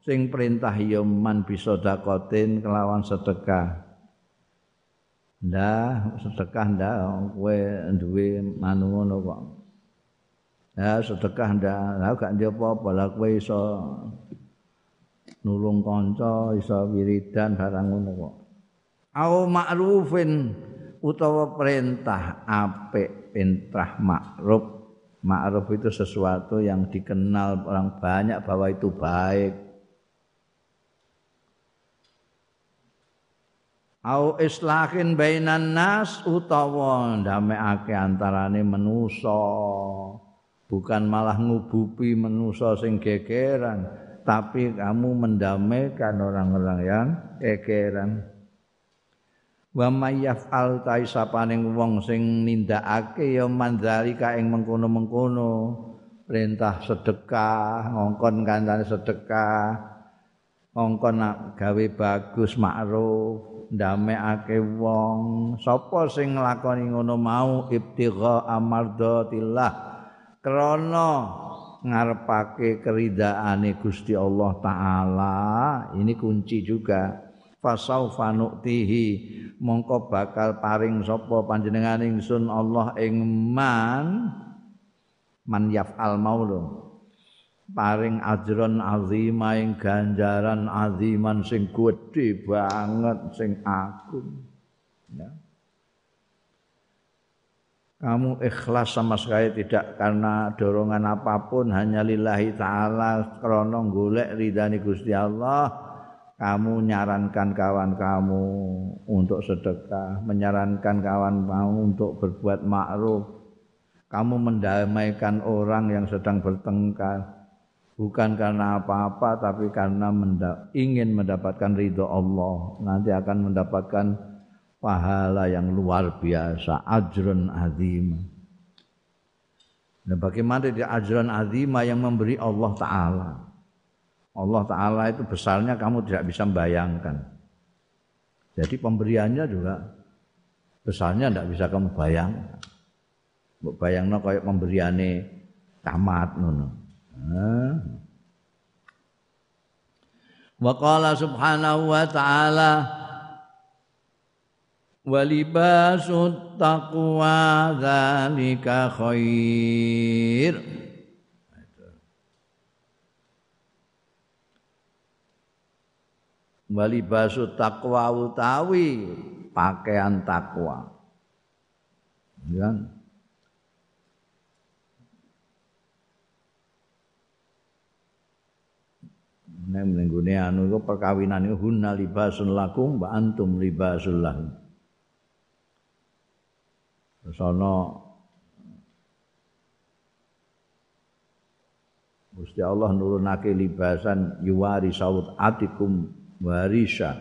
[SPEAKER 1] sing perintah ya man bisa dakotin kelawan sedekah. Ndah sedekah ndah kowe duwe manu ngono kok. Ya sedekah ndah. Lha gak apa-apa. Lah kowe iso nulung kanca iso wiridan barang ngono kok. Au ma'rufin utawa perintah apik perintah ma'ruf. Ma'ruf itu sesuatu yang dikenal orang banyak bahwa itu baik. Au islahin bainan nas utawa ndamekake antarane manusa. Bukan malah ngubupi manusa sing gegeran. Tapi kamu mendamaikan orang-orang yang kekeran. Wa mayyaf'al ta isapaning wong sing nindakake ya mandzalika ing mengkono-mengkono perintah sedekah, ngongkon kancane sedekah, ngongkon gawe bagus makruf, ndamekake wong. Sapa sing nglakoni ngono mau ibtigha amardatillah krana ngarepake keridaane Gusti Allah taala. Ini kunci juga. Fasaufa nu'tihi mongko bakal paring sapa panjenengan ingsun Allah ing man man yaf'al maulu paring ajron azima ing ganjaran aziman sing gedhe banget sing agung. Ya kamu ikhlas sama sekali tidak karena dorongan apa pun hanya lillahi taala krana golek ridani Gusti Allah. Kamu nyarankan kawan kamu untuk sedekah menyarankan kawan kamu untuk berbuat ma'ruf. Kamu mendamaikan orang yang sedang bertengkar. Bukan karena apa-apa tapi karena ingin mendapatkan ridho Allah. Nanti akan mendapatkan pahala yang luar biasa, ajrun azim. Dan bagaimana dia ajrun azima yang memberi Allah Ta'ala. Allah Ta'ala itu besarnya kamu tidak bisa membayangkan. Jadi pemberiannya juga besarnya tidak bisa kamu bayangkan. Bayangno kayak pemberiannya tamat nono. Wa qala subhanahu wa ta'ala walibasut taqwa dzalika khair. Walibasut taqwa utawi pakaian takwa. Ya. Nek mlenggone anu perkawinan iku hunna libasun lakum wa antum libasul lahum. Terus ana Gusti Allah nurunake libasan yuwari saut atikum warisa.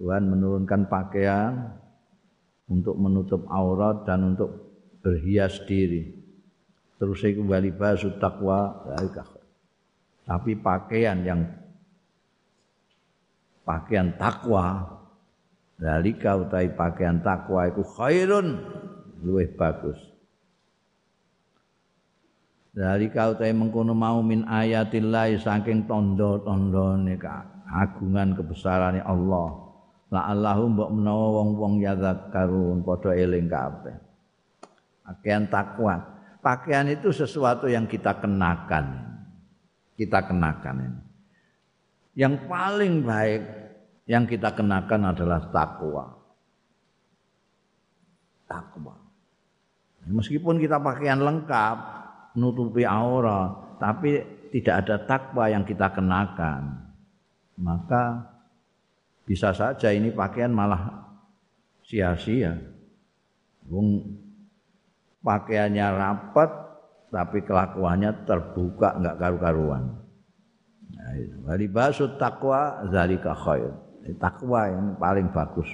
[SPEAKER 1] Tuhan menurunkan pakaian untuk menutup aurat dan untuk berhias diri. Terus iku walibasu taqwa tapi pakaian yang pakaian takwa dalika utai pakaian takwa itu khairun luwih bagus dalika utai mengkono mau min ayatillah saking tondo-tondone agungan kebesaran Allah la Allahu mbok menawa wong-wong yadzakkarun padha eling kabeh pakaian takwa pakaian itu sesuatu yang kita kenakan kita kenakan ini. Yang paling baik yang kita kenakan adalah takwa. Takwa. Meskipun kita pakaian lengkap, menutupi aura, tapi tidak ada takwa yang kita kenakan, maka bisa saja ini pakaian malah sia-sia. Wong pakaiannya rapat, tapi kelakuannya terbuka enggak karu-karuan. Nah, basut takwa zalika khair. Takwa yang paling bagus.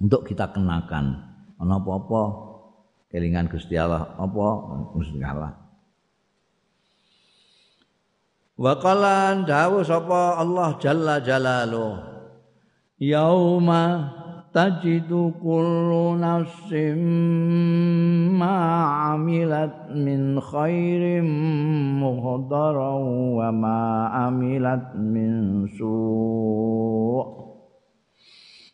[SPEAKER 1] Untuk kita kenakan ana apa-apa? Kelingan Gusti Allah. Apa? Mesti ngalah. Wa qala dawu sapa Allah jalla jalaluh. Yauma tajidu kullu nafsin ma amilat min khairin muhdaran wa ma amilat min su'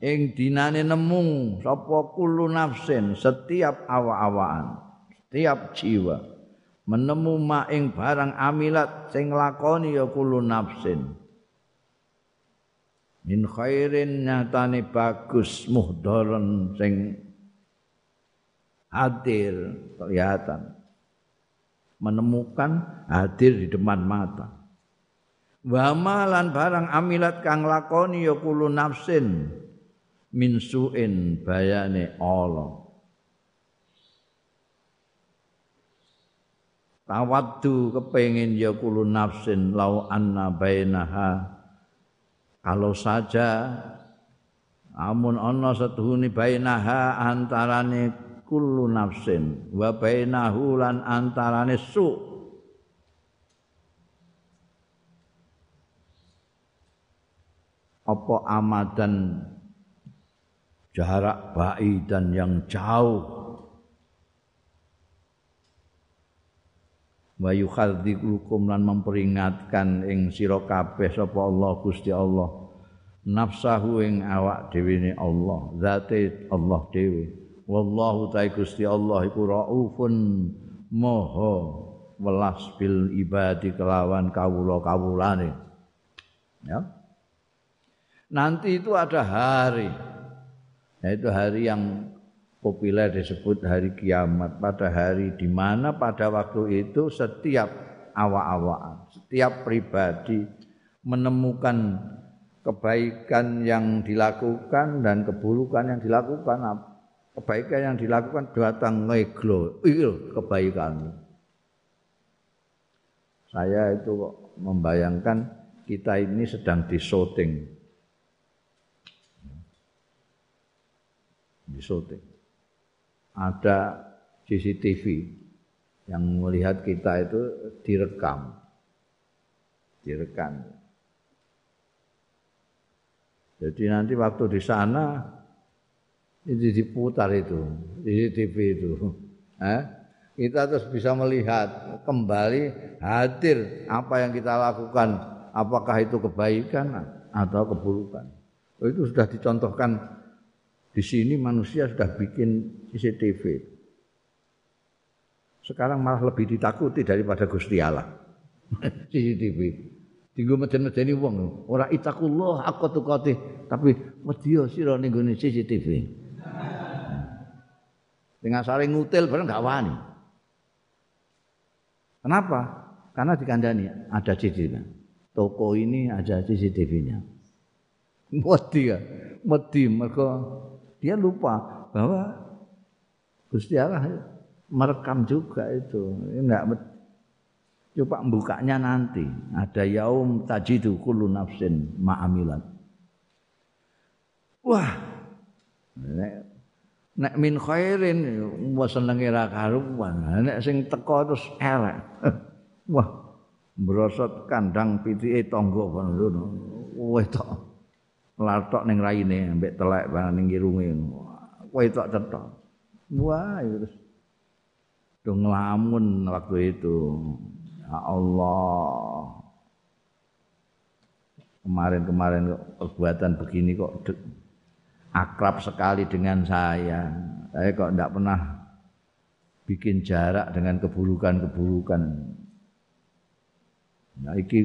[SPEAKER 1] ing dinane nemu sapa kullu nafsin setiap awa-awaan setiap jiwa. Menemu ma ing barang amilat sing lakoni ya kullu nafsin. Min khairin nyatane bagus muhdaran sing hadir kelihatan. Menemukan hadir di depan mata. Wa malan barang amilat kang lakoni ya kulo nafsin min suin bayane Allah. Tawaddu kepengin ya kulo nafsin lau anna bainaha. Kalau saja amun ana setuhune bainaha antarane kullu nafsin wa bainahu lan antarane su. Apa amadan jarak baik dan yang jauh. Wa yukhadzikukum lan memperingatkan ing sira kabeh sapa Allah Gusti Allah nafsahu ing awak dhewe ne Allah zate Allah dhewe. Wallahu ta'ala Gusti Allah iku raufun moho welas bil ibadi kelawan kawula-kawulane. Ya. Nanti itu ada hari yaitu hari yang populer disebut hari kiamat. Pada hari di mana pada waktu itu setiap awak-awak setiap pribadi menemukan kebaikan yang dilakukan dan keburukan yang dilakukan kebaikan yang dilakukan datang ngeglo iya kebaikan. Saya itu membayangkan kita ini sedang disoting disoting. Ada CCTV yang melihat kita itu direkam. Direkam. Jadi nanti waktu di sana itu diputar itu CCTV itu. Eh? Kita terus bisa melihat kembali hadir apa yang kita lakukan, apakah itu kebaikan atau keburukan. Oh, itu sudah dicontohkan di sini manusia sudah bikin CCTV. Sekarang malah lebih ditakuti daripada Gusti Allah. CCTV. Tinggu meden-medeni wong, ora itakullah aku tukati, tapi wedya sira ning CCTV. Dengan saling ngutil bareng gak wani. Kenapa? Karena dikandani ada CCTV. Toko ini ada CCTV-nya. Wedi ya, wedi mereka dia lupa bahwa Gusti Allah merekam juga itu. Enggak Coba bukanya nanti. Ada yaum tajidu kullu nafsin ma'amilat. Wah. Nek, nek min khairin wa senenge ra karuan. Nek sing teko terus elek. Wah. Merosot kandang pitike tangga ngono. Wah tok. Latok ning raine ambek telek ning irunge. Kowe tok cetok. Wah, terus do ngelamun waktu itu. Ya Allah. Kemarin-kemarin perbuatan begini kok akrab sekali dengan saya. Saya kok tidak pernah bikin jarak dengan keburukan-keburukan. Nah, iki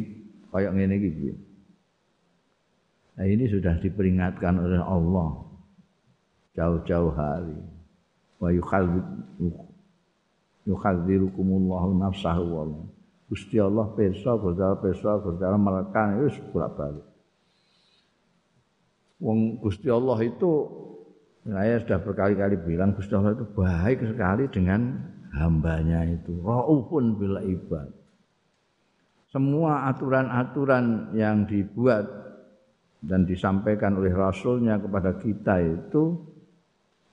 [SPEAKER 1] kayak ngene iki. Nah, ini sudah diperingatkan oleh Allah jauh-jauh hari. Wa yukhadzirukumullahu nafsahu wallahu Gusti Allah pirsa, Gusti Allah pirsa, Gusti Allah merekan wis bolak-balik. Wong Gusti Allah itu saya sudah berkali-kali bilang Gusti Allah itu baik sekali dengan hambanya itu. Raufun bil ibad. Semua aturan-aturan yang dibuat dan disampaikan oleh Rasulnya kepada kita itu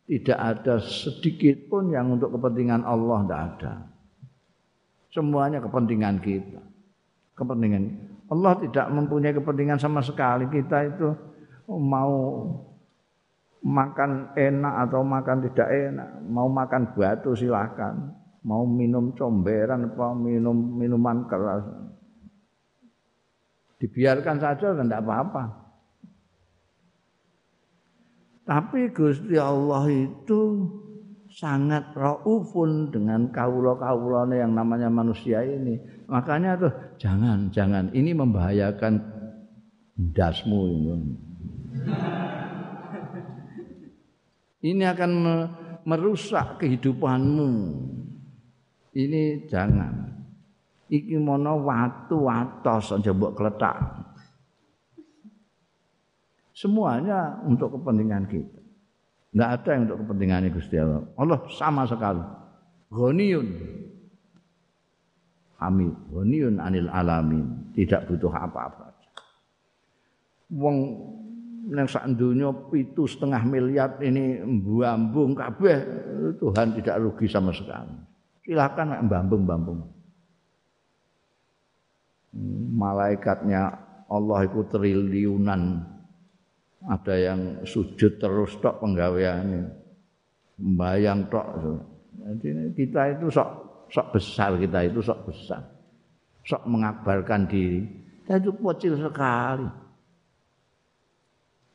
[SPEAKER 1] tidak ada sedikit pun yang untuk kepentingan Allah tidak ada. Semuanya kepentingan kita. Kepentingan Allah tidak mempunyai kepentingan sama sekali. Kita itu mau makan enak atau makan tidak enak, mau makan batu silakan, mau minum comberan apa minum minuman keras. Dibiarkan saja dan tidak apa-apa. Tapi Gusti Allah itu sangat raufun dengan kawula-kawulane yang namanya manusia ini. Makanya tuh jangan jangan ini membahayakan dasmu ini. Ini akan merusak kehidupanmu. Ini jangan. Iki mono watu watos aja mbok kletak. Semuanya untuk kepentingan kita. Enggak ada yang untuk kepentingannya Gusti Allah. Allah sama sekali. Ghaniyun. Hamid. Ghaniyun anil alamin. Tidak butuh apa-apa. Wong yang sak dunia itu setengah miliar ini mbambung kabeh Tuhan tidak rugi sama sekali. Silahkan mbambung-mbambung. Malaikatnya Allah itu triliunan ada yang sujud terus tok penggaweane. Membayang tok. Jadi kita itu sok sok besar kita itu sok besar. Sok mengabarkan diri. Kita itu kecil sekali.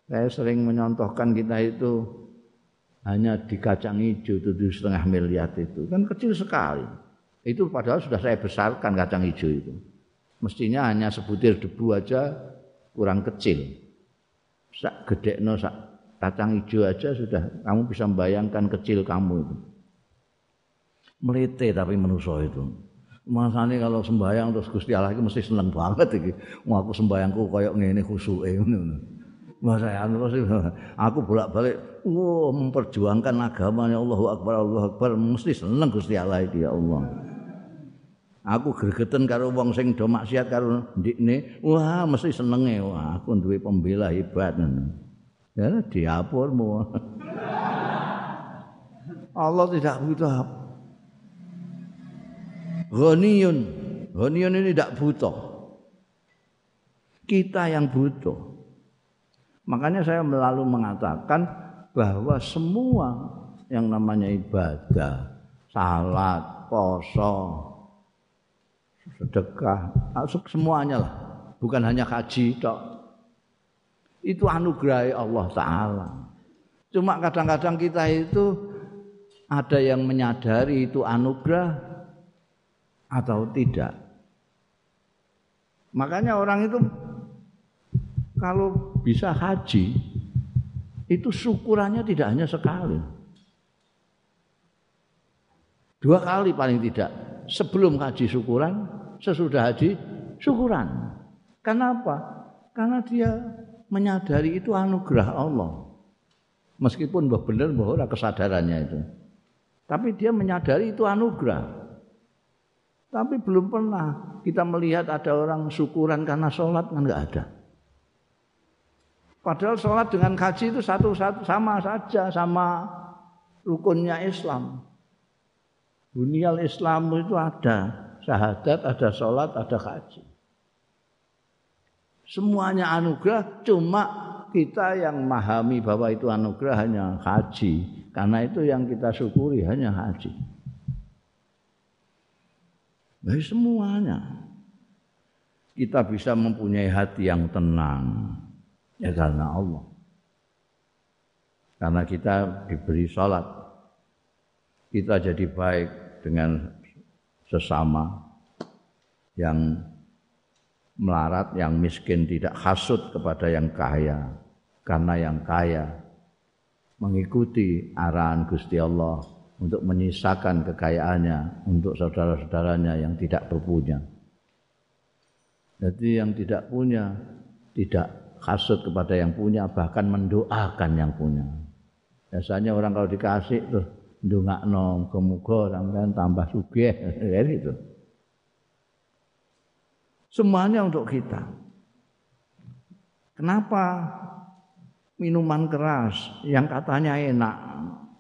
[SPEAKER 1] Saya sering menyontohkan kita itu hanya di kacang hijau tujuh setengah miliar itu. Kan kecil sekali. Itu padahal sudah saya besarkan kacang hijau itu. Mestinya hanya sebutir debu aja kurang kecil sak gedekno sak kacang hijau aja sudah kamu bisa membayangkan kecil kamu itu. Melete tapi menuso itu. Masane kalau sembayang terus Gusti Allah itu mesti seneng banget iki. Mau aku sembayangku koyok ngene khusuke ngono. Mas saya terus aku bolak-balik wow memperjuangkan agamanya Allahu Akbar Allahu Akbar mesti seneng Gusti Allah itu ya Allah. Aku gregeten karo wong sing do maksiat karo ndikne, wah mesti senenge wah aku duwe pembela hebat. Ya diapurmu. Allah tidak butuh. Ghaniyun. Ghaniyun ini tidak butuh. Kita yang butuh. Makanya saya selalu mengatakan bahwa semua yang namanya ibadah, salat, poso, sedekah, semuanya lah. Bukan hanya haji tok. Itu anugerah Allah Ta'ala. Cuma kadang-kadang kita itu ada yang menyadari itu anugerah atau tidak. Makanya orang itu kalau bisa haji itu syukurannya tidak hanya sekali. Dua kali paling tidak. Sebelum haji syukuran, sesudah haji syukuran. Kenapa? Karena dia menyadari itu anugerah Allah. Meskipun benar bahwa kesadarannya itu. Tapi dia menyadari itu anugerah. Tapi belum pernah kita melihat ada orang syukuran karena sholat kan nggak ada. Padahal sholat dengan haji itu satu, satu sama saja sama rukunnya Islam. Bunyal Islam itu ada syahadat, ada sholat, ada haji. Semuanya anugerah, cuma kita yang memahami bahwa itu anugerah hanya haji. Karena itu yang kita syukuri hanya haji. Baik semuanya. Kita bisa mempunyai hati yang tenang Ya karena Allah. Karena kita diberi sholat. Kita jadi baik dengan sesama yang melarat, yang miskin tidak hasut kepada yang kaya. Karena yang kaya mengikuti arahan Gusti Allah untuk menyisakan kekayaannya untuk saudara-saudaranya yang tidak berpunya. Jadi yang tidak punya tidak hasut kepada yang punya bahkan mendoakan yang punya. Biasanya orang kalau dikasih tuh ndongakno kemuga sampean tambah sugih itu. Semuanya untuk kita. Kenapa minuman keras yang katanya enak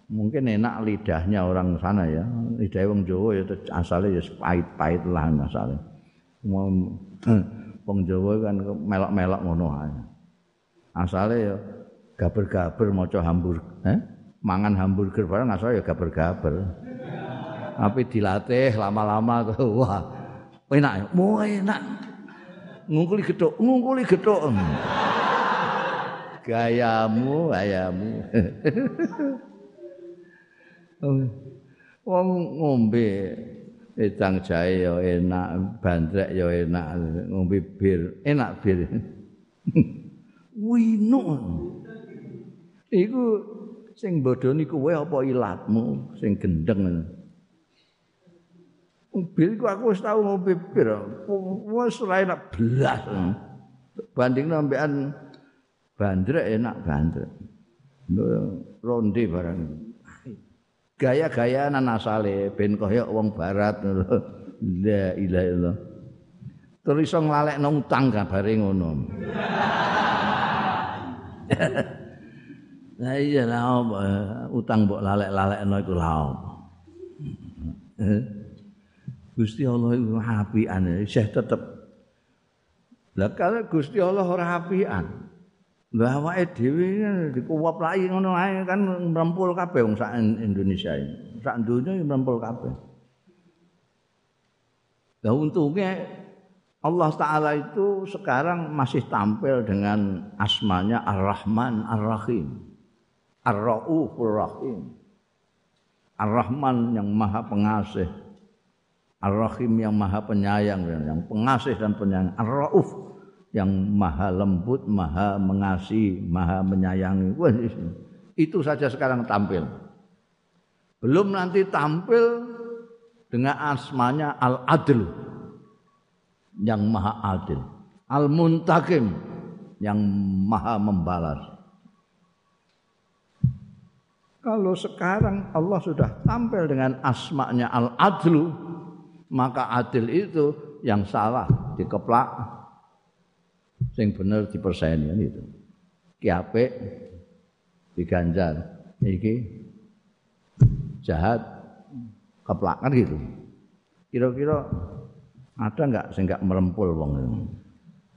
[SPEAKER 1] mungkin enak lidahnya orang sana ya lidah wong Jawa ya asalnya ya pahit-pahit lah asalnya wong Jawa kan melok-melok ngono ae ya gaber-gaber maca hamburger eh? Mangan hamburger barang asale ya gaber-gaber. Tapi dilatih lama-lama wah enak ya. Mau enak. Ngungkuli gedok ngungkuli gedok gayamu gayamu. Wong ngombe Edang jahe ya enak, bandrek ya enak, ngombe bir, enak bir. wino iku sing bodoni kowe apa ilatmu? Sing gendeng. Bir ku aku wis tau ngombe bir. Wis ora enak blas banding nambekan bandrek enak bandrek. Ronde barang. Gaya-gayaan asale ben kaya wong barat. La ilaha illallah. Terus iso nglalekno utang kabare ngono Lah iya lah apa utang mbok lalek-lalekno iku lah apa. Gusti Allah iku apian, Syekh tetep. Lah kalau Gusti Allah ora apian. Lah awake dhewe dikuwap lagi ngono ae kan mrempul kabeh wong sak Indonesia ini. Sak donya mrempul kabeh. Lah untungnya Allah Ta'ala itu sekarang masih tampil dengan asmanya Ar-Rahman Ar-Rahim. Ar-Ra'ufur Rahim. Ar-Rahman yang maha pengasih. Ar-Rahim yang maha penyayang. Yang pengasih dan penyayang. Ar-Ra'uf yang maha lembut, maha mengasihi, maha menyayangi. itu saja sekarang tampil. Belum nanti tampil dengan asmanya Al-Adl yang maha adil. Al-Muntakim yang maha membalas. Kalau sekarang Allah sudah tampil dengan asmanya Al-Adlu, maka adil itu yang salah dikeplak, sing bener diperseni itu. Ki apik diganjar. Iki jahat keplakan gitu. Kira-kira ada enggak sing enggak merempul wong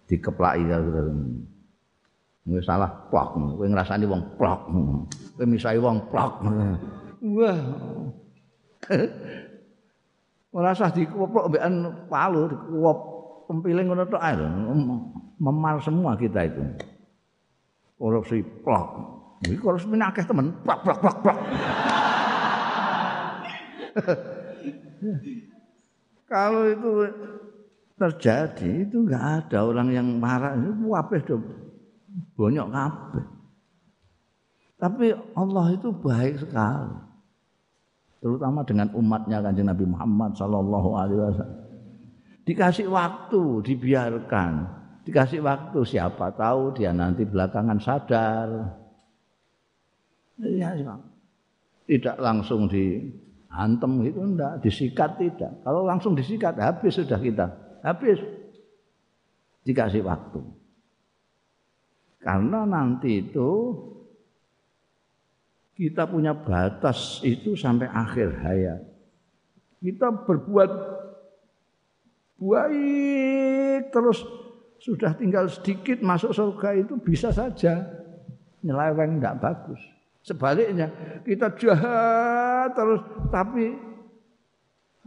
[SPEAKER 1] dikeplaki gitu. Wis salah plok, kowe ngrasani wong plok. Kowe misahi wong plok. Wah. Ora usah dikuwop mbekan palu, dikuwop pempiling ngono tok ae Memar semua kita itu. Korupsi plok. Iki korupsi akeh temen, plok plok plok plok. Kalau itu terjadi itu enggak ada orang yang marah itu kabeh banyak kabeh. Tapi Allah itu baik sekali. Terutama dengan umatnya kanjeng Nabi Muhammad sallallahu alaihi wasallam. Dikasih waktu, dibiarkan. Dikasih waktu siapa tahu dia nanti belakangan sadar. Ya, tidak langsung dihantem gitu enggak, disikat tidak. Kalau langsung disikat habis sudah kita. Habis. Dikasih waktu. Karena nanti itu kita punya batas itu sampai akhir hayat. Kita berbuat baik terus sudah tinggal sedikit masuk surga itu bisa saja nyeleweng tidak bagus. Sebaliknya kita jahat terus tapi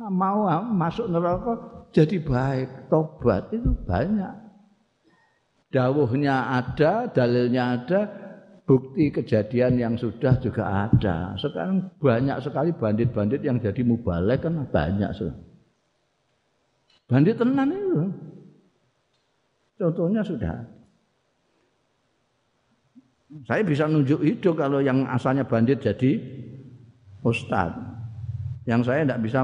[SPEAKER 1] mau masuk neraka jadi baik tobat itu banyak dawuhnya ada, dalilnya ada, bukti kejadian yang sudah juga ada. Sekarang banyak sekali bandit-bandit yang jadi mubalek kan banyak. Bandit tenan itu. Contohnya sudah. Saya bisa nunjuk itu kalau yang asalnya bandit jadi ustadz. Yang saya tidak bisa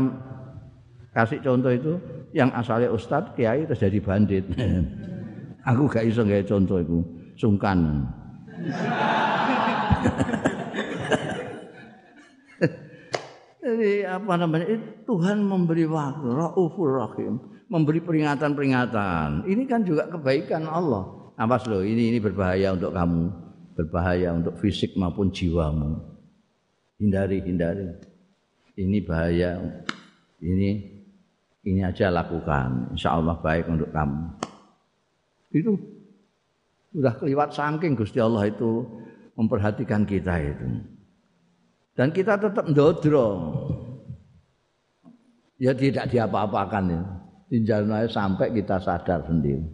[SPEAKER 1] kasih contoh itu yang asalnya ustadz, kiai terus jadi bandit. Aku gak iso gawe contoh iku, sungkan. Jadi apa namanya? Tuhan memberi waktu, Raufur Rahim, memberi peringatan-peringatan. Ini kan juga kebaikan Allah. Awas loh, ini ini berbahaya untuk kamu, berbahaya untuk fisik maupun jiwamu. Hindari, hindari. Ini bahaya. Ini ini aja lakukan. Insya Allah baik untuk kamu. Itu sudah keliwat saking Gusti Allah itu memperhatikan kita itu. Dan kita tetap ndodro. Ya tidak diapa-apakan ya. Tinjalnya sampai kita sadar sendiri.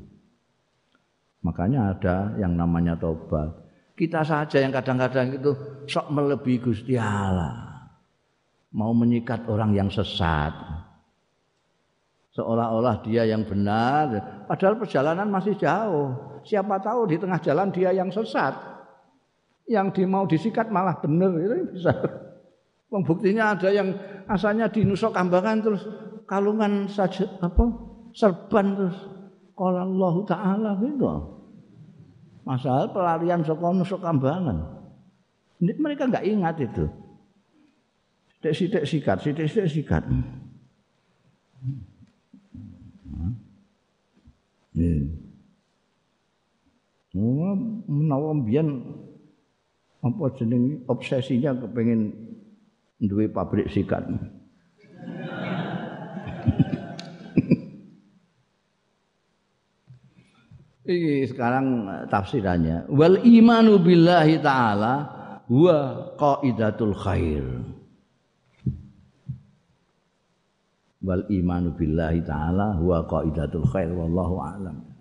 [SPEAKER 1] Makanya ada yang namanya tobat. Kita saja yang kadang-kadang itu sok melebihi Gusti Allah. Mau menyikat orang yang sesat seolah-olah dia yang benar. Padahal perjalanan masih jauh. Siapa tahu di tengah jalan dia yang sesat. Yang di mau disikat malah benar. Itu bisa. Buktinya ada yang asalnya di Nusok Kambangan terus kalungan saja apa serban terus kalau Allah Taala gitu. Masalah pelarian saka Nusok Kambangan. Mereka nggak ingat itu. Sidik-sidik sikat sidik-sidik sikat. Oh, menawa mbiyen apa jeneng obsesinya kepengin duwe pabrik sikat. Ini sekarang tafsirannya. Wal imanu billahi ta'ala huwa qaidatul khair. Wal imanu billahi taala huwa qaidatul khair wallahu a'lam